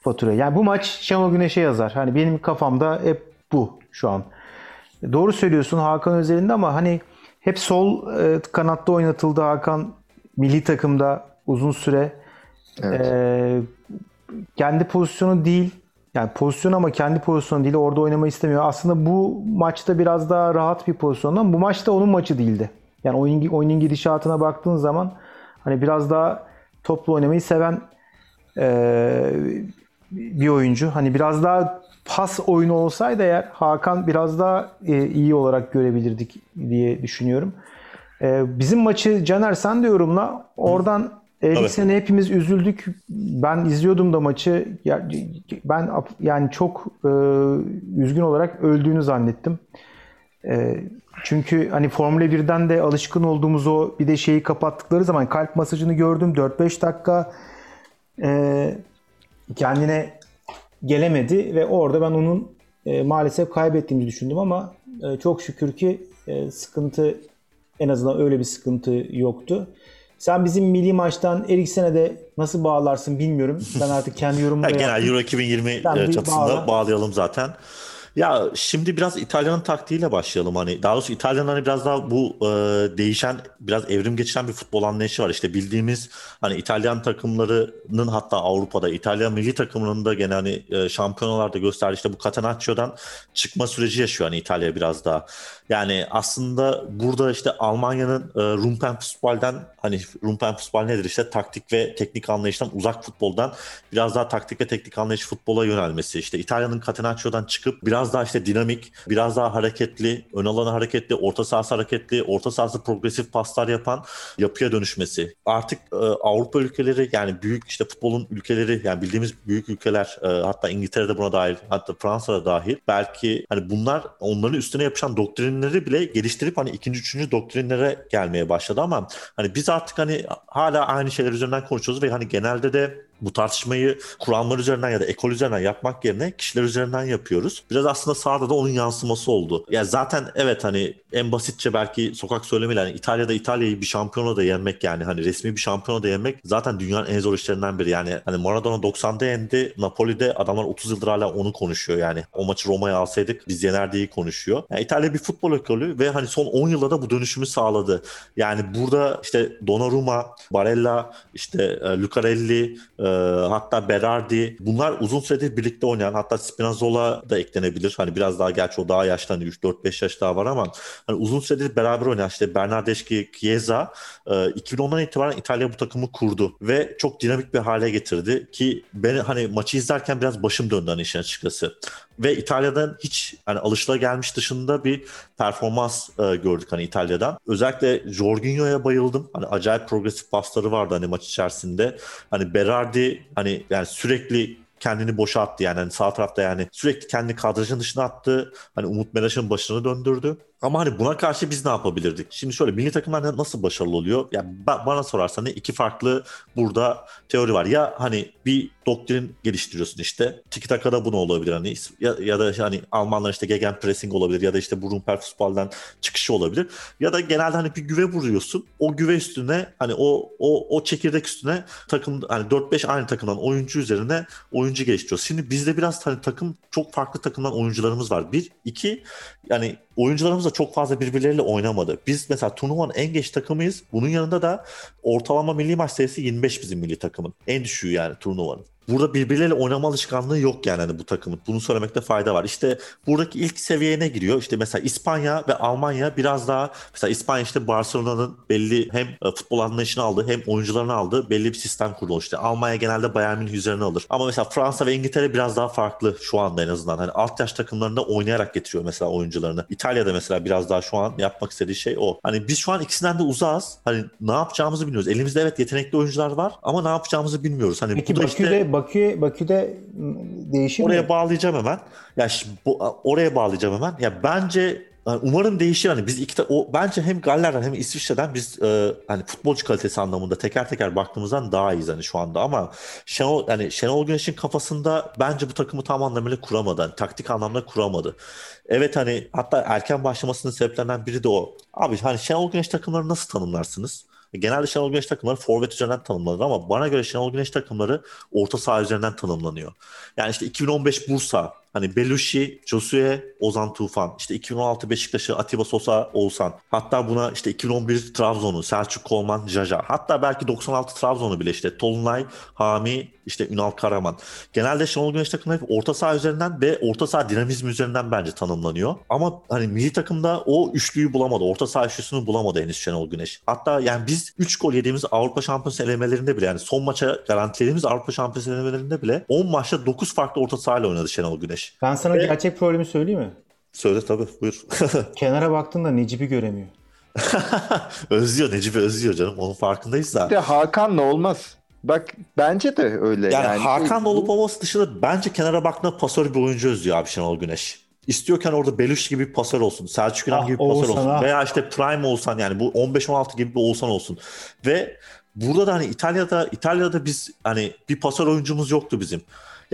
Speaker 1: faturayı. Yani bu maç Şenol Güneş'e yazar. Hani benim kafamda hep bu şu an. Doğru söylüyorsun Hakan özelinde ama hani hep sol e, kanatta oynatıldı Hakan milli takımda uzun süre.
Speaker 2: Evet.
Speaker 1: E, kendi pozisyonu değil. Yani pozisyon ama kendi pozisyonu değil. Orada oynamayı istemiyor. Aslında bu maçta biraz daha rahat bir pozisyon ama bu maçta onun maçı değildi. Yani oyun, oyunun gidişatına baktığın zaman hani biraz daha toplu oynamayı seven e, bir oyuncu. Hani biraz daha pas oyunu olsaydı eğer Hakan biraz daha e, iyi olarak görebilirdik diye düşünüyorum. E, bizim maçı Caner sen de yorumla. Oradan Eriksen'e hepimiz üzüldük. Ben izliyordum da maçı. Ya, ben yani çok e, üzgün olarak öldüğünü zannettim. E, çünkü hani Formula 1'den de alışkın olduğumuz o bir de şeyi kapattıkları zaman kalp masajını gördüm 4-5 dakika e, kendine gelemedi ve orada ben onun e, maalesef kaybettiğimizi düşündüm ama e, çok şükür ki e, sıkıntı en azından öyle bir sıkıntı yoktu. Sen bizim milli maçtan Eriksen'e de nasıl bağlarsın bilmiyorum. Ben artık kendi yorumumu
Speaker 3: genel
Speaker 1: yaptım.
Speaker 3: Euro 2020
Speaker 1: Sen
Speaker 3: e, çatısında
Speaker 1: bağla.
Speaker 3: bağlayalım zaten. Ya şimdi biraz İtalya'nın taktiğiyle başlayalım hani daha doğrusu İtalya'nın hani biraz daha bu e, değişen biraz evrim geçiren bir futbol anlayışı var. İşte bildiğimiz hani İtalyan takımlarının hatta Avrupa'da İtalyan milli takımının da gene hani e, şampiyonalarda gösterdiği işte bu Catenaccio'dan çıkma süreci yaşıyor hani İtalya biraz daha. Yani aslında burada işte Almanya'nın e, Rumpenfußball'den hani Rumpenfußball nedir işte taktik ve teknik anlayıştan uzak futboldan biraz daha taktik ve teknik anlayış futbola yönelmesi. İşte İtalya'nın Catenaccio'dan çıkıp biraz daha işte dinamik, biraz daha hareketli, ön alanı hareketli, orta sahası hareketli, orta sahası progresif paslar yapan yapıya dönüşmesi. Artık e, Avrupa ülkeleri yani büyük işte futbolun ülkeleri yani bildiğimiz büyük ülkeler e, hatta İngiltere'de buna dahil hatta Fransa'da dahil belki hani bunlar onların üstüne yapışan doktrinleri bile geliştirip hani ikinci üçüncü doktrinlere gelmeye başladı ama hani biz artık hani hala aynı şeyler üzerinden konuşuyoruz ve hani genelde de bu tartışmayı kuramlar üzerinden ya da ekol üzerinden yapmak yerine kişiler üzerinden yapıyoruz. Biraz aslında sahada da onun yansıması oldu. Ya zaten evet hani en basitçe belki sokak söylemeyle hani İtalya'da İtalya'yı bir şampiyona da yenmek yani hani resmi bir şampiyona da yenmek zaten dünyanın en zor işlerinden biri. Yani hani Maradona 90'da yendi. Napoli'de adamlar 30 yıldır hala onu konuşuyor yani. O maçı Roma'ya alsaydık biz yener diye konuşuyor. Yani İtalya bir futbol ekolü ve hani son 10 yılda da bu dönüşümü sağladı. Yani burada işte Donnarumma, Barella, işte e, Lucarelli, e, hatta Berardi bunlar uzun süredir birlikte oynayan hatta Spinazzola da eklenebilir. Hani biraz daha gerçi o daha yaşlı hani 3-4-5 yaş daha var ama hani uzun süredir beraber oynayan işte Bernardeschi, Chiesa e, 2010'dan itibaren İtalya bu takımı kurdu ve çok dinamik bir hale getirdi ki ben hani maçı izlerken biraz başım döndü hani işin açıkçası. Ve İtalya'dan hiç hani alışılagelmiş dışında bir performans e, gördük hani İtalya'dan. Özellikle Jorginho'ya bayıldım. Hani acayip progresif pasları vardı hani maç içerisinde. Hani Berardi hani yani sürekli kendini boşa attı yani. yani sağ tarafta yani sürekli kendi kadrajın dışına attı. Hani Umut Meraş'ın başını döndürdü. Ama hani buna karşı biz ne yapabilirdik? Şimdi şöyle milli takımlar nasıl başarılı oluyor? Ya yani bana sorarsan iki farklı burada teori var. Ya hani bir doktrin geliştiriyorsun işte. Tiki takada bunu olabilir hani ya, ya da hani Almanlar işte gegen pressing olabilir ya da işte burun futboldan çıkışı olabilir. Ya da genelde hani bir güve vuruyorsun. O güve üstüne hani o o o çekirdek üstüne takım hani 4-5 aynı takımdan oyuncu üzerine oyuncu geliştiriyoruz. Şimdi bizde biraz hani takım çok farklı takımdan oyuncularımız var. Bir, iki yani oyuncularımız da çok fazla birbirleriyle oynamadı. Biz mesela turnuvanın en geç takımıyız. Bunun yanında da ortalama milli maç sayısı 25 bizim milli takımın. En düşüğü yani turnuvanın burada birbirleriyle oynama alışkanlığı yok yani hani bu takımın. Bunu söylemekte fayda var. İşte buradaki ilk seviyeye ne giriyor? İşte mesela İspanya ve Almanya biraz daha mesela İspanya işte Barcelona'nın belli hem e, futbol anlayışını aldı hem oyuncularını aldı. Belli bir sistem kurdu. İşte Almanya genelde Bayern Münih üzerine alır. Ama mesela Fransa ve İngiltere biraz daha farklı şu anda en azından. Hani alt yaş takımlarında oynayarak getiriyor mesela oyuncularını. İtalya'da mesela biraz daha şu an yapmak istediği şey o. Hani biz şu an ikisinden de uzağız. Hani ne yapacağımızı bilmiyoruz. Elimizde evet yetenekli oyuncular var ama ne yapacağımızı bilmiyoruz. Hani
Speaker 1: Peki
Speaker 3: bu da
Speaker 1: Bakü'de
Speaker 3: işte...
Speaker 1: Bakü Bakü'de değişir
Speaker 3: oraya
Speaker 1: mi?
Speaker 3: bağlayacağım hemen. Ya şimdi bu, oraya bağlayacağım hemen. Ya bence umarım değişir hani biz iki o bence hem Galler'den hem İsviçre'den biz e, hani futbolcu kalitesi anlamında teker teker baktığımızdan daha iyiyiz hani şu anda ama Şenol yani Şenol Güneş'in kafasında bence bu takımı tam anlamıyla kuramadı. Hani, taktik anlamda kuramadı. Evet hani hatta erken başlamasının sebeplerinden biri de o. Abi hani Şenol Güneş takımları nasıl tanımlarsınız? Genelde Şenol Güneş takımları forvet üzerinden tanımlanır ama bana göre Şenol Güneş takımları orta saha üzerinden tanımlanıyor. Yani işte 2015 Bursa, hani Belushi, Josue, Ozan Tufan, işte 2016 Beşiktaş'ı Atiba Sosa, Oğuzhan. Hatta buna işte 2011 Trabzon'u Selçuk Kolman, Jaja. Hatta belki 96 Trabzon'u bile işte Tolunay, Hami, işte Ünal Karaman. Genelde Şenol Güneş takımları hep orta saha üzerinden ve orta saha dinamizmi üzerinden bence tanımlanıyor. Ama hani milli takımda o üçlüyü bulamadı. Orta saha üçlüsünü bulamadı henüz Şenol Güneş. Hatta yani biz 3 gol yediğimiz Avrupa Şampiyonası elemelerinde bile yani son maça garantilediğimiz Avrupa Şampiyonası elemelerinde bile 10 maçta 9 farklı orta sahayla oynadı Şenol Güneş.
Speaker 1: Ben sana
Speaker 3: Ve-
Speaker 1: gerçek problemi söyleyeyim mi?
Speaker 3: Söyle tabii buyur.
Speaker 1: Kenara baktığında Necip'i göremiyor.
Speaker 3: özlüyor Necip'i özlüyor canım onun farkındayız da.
Speaker 2: Bir de Hakan'la olmaz. Bak bence de öyle.
Speaker 3: Yani,
Speaker 2: Yani,
Speaker 3: Hakan olup olması dışında bence kenara baktığında pasör bir oyuncu özlüyor abi Şenol Güneş. İstiyorken orada Beluş gibi bir pasör olsun. Selçuk İnan
Speaker 1: Ah,
Speaker 3: gibi bir pasör olsun.
Speaker 1: ah.
Speaker 3: Veya işte Prime olsan yani bu 15-16 gibi bir Oğuzhan olsun. Ve burada da hani İtalya'da İtalya'da biz hani bir pasör oyuncumuz yoktu bizim.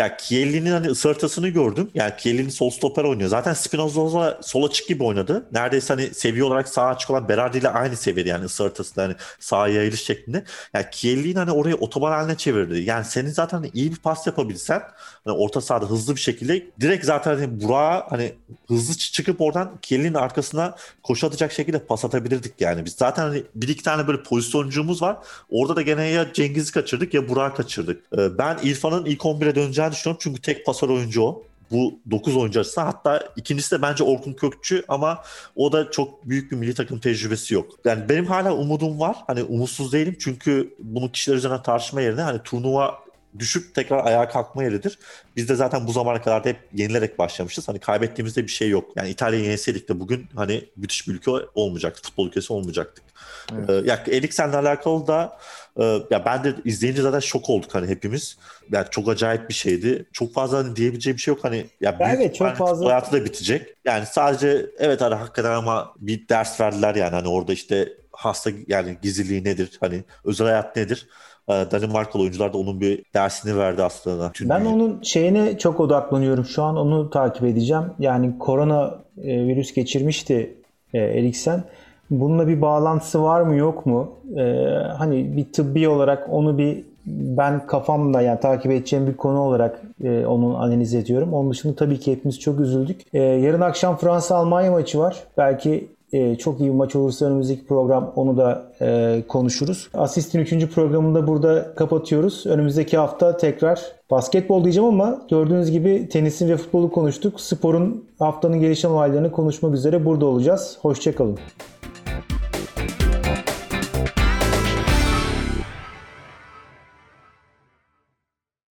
Speaker 3: Ya Chiellini'nin hani ısırtasını gördüm. Yani Chiellini sol stoper oynuyor. Zaten Spinazzola sol açık gibi oynadı. Neredeyse hani seviye olarak sağ açık olan Berardi ile aynı seviyede yani ısırtasında hani sağa yayılış şeklinde. Yani Chiellini hani orayı otoban haline çevirdi. Yani senin zaten iyi bir pas yapabilsen hani orta sahada hızlı bir şekilde direkt zaten hani Burak'a hani hızlı çı- çıkıp oradan Chiellini'nin arkasına koşu atacak şekilde pas atabilirdik yani. Biz zaten hani bir iki tane böyle pozisyoncumuz var. Orada da gene ya Cengiz'i kaçırdık ya Burak'ı kaçırdık. Ee, Ben İrfan'ın ilk 11'e döneceğini düşünüyorum çünkü tek pasör oyuncu o. Bu 9 oyuncu arasında hatta ikincisi de bence Orkun Kökçü ama o da çok büyük bir milli takım tecrübesi yok. Yani benim hala umudum var. Hani umutsuz değilim çünkü bunu kişiler üzerine tartışma yerine hani turnuva düşüp tekrar ayağa kalkma yeridir. Biz de zaten bu zamana kadar da hep yenilerek başlamışız. Hani kaybettiğimizde bir şey yok. Yani İtalya'yı yenseydik de bugün hani müthiş bir ülke olmayacaktı. Futbol ülkesi olmayacaktık.
Speaker 2: Evet.
Speaker 3: Ee, ya Eriksen'le alakalı da e, ya ben de izleyince zaten şok olduk hani hepimiz. Yani çok acayip bir şeydi. Çok fazla hani diyebileceğim bir şey yok. Hani ya büyük
Speaker 1: evet, çok fazla-
Speaker 3: hayatı da bitecek. Yani sadece evet hani hakikaten ama bir ders verdiler yani hani orada işte hasta yani gizliliği nedir? Hani özel hayat nedir? E, Danimarkalı oyuncular da onun bir dersini verdi aslında. Tüm
Speaker 1: Ben onun şeyine çok odaklanıyorum. Şu an onu takip edeceğim. Yani korona e, virüs geçirmişti e, Eriksen. Bununla bir bağlantısı var mı yok mu? E, hani bir tıbbi olarak onu bir ben kafamda yani takip edeceğim bir konu olarak e, onu analiz ediyorum. Onun dışında tabii ki hepimiz çok üzüldük. E, yarın akşam Fransa-Almanya maçı var. Belki e, çok iyi bir maç olursa önümüzdeki program onu da e, konuşuruz. Asist'in 3. programını da burada kapatıyoruz. Önümüzdeki hafta tekrar basketbol diyeceğim ama gördüğünüz gibi tenisin ve futbolu konuştuk. Sporun haftanın gelişen olaylarını konuşmak üzere burada olacağız. Hoşçakalın.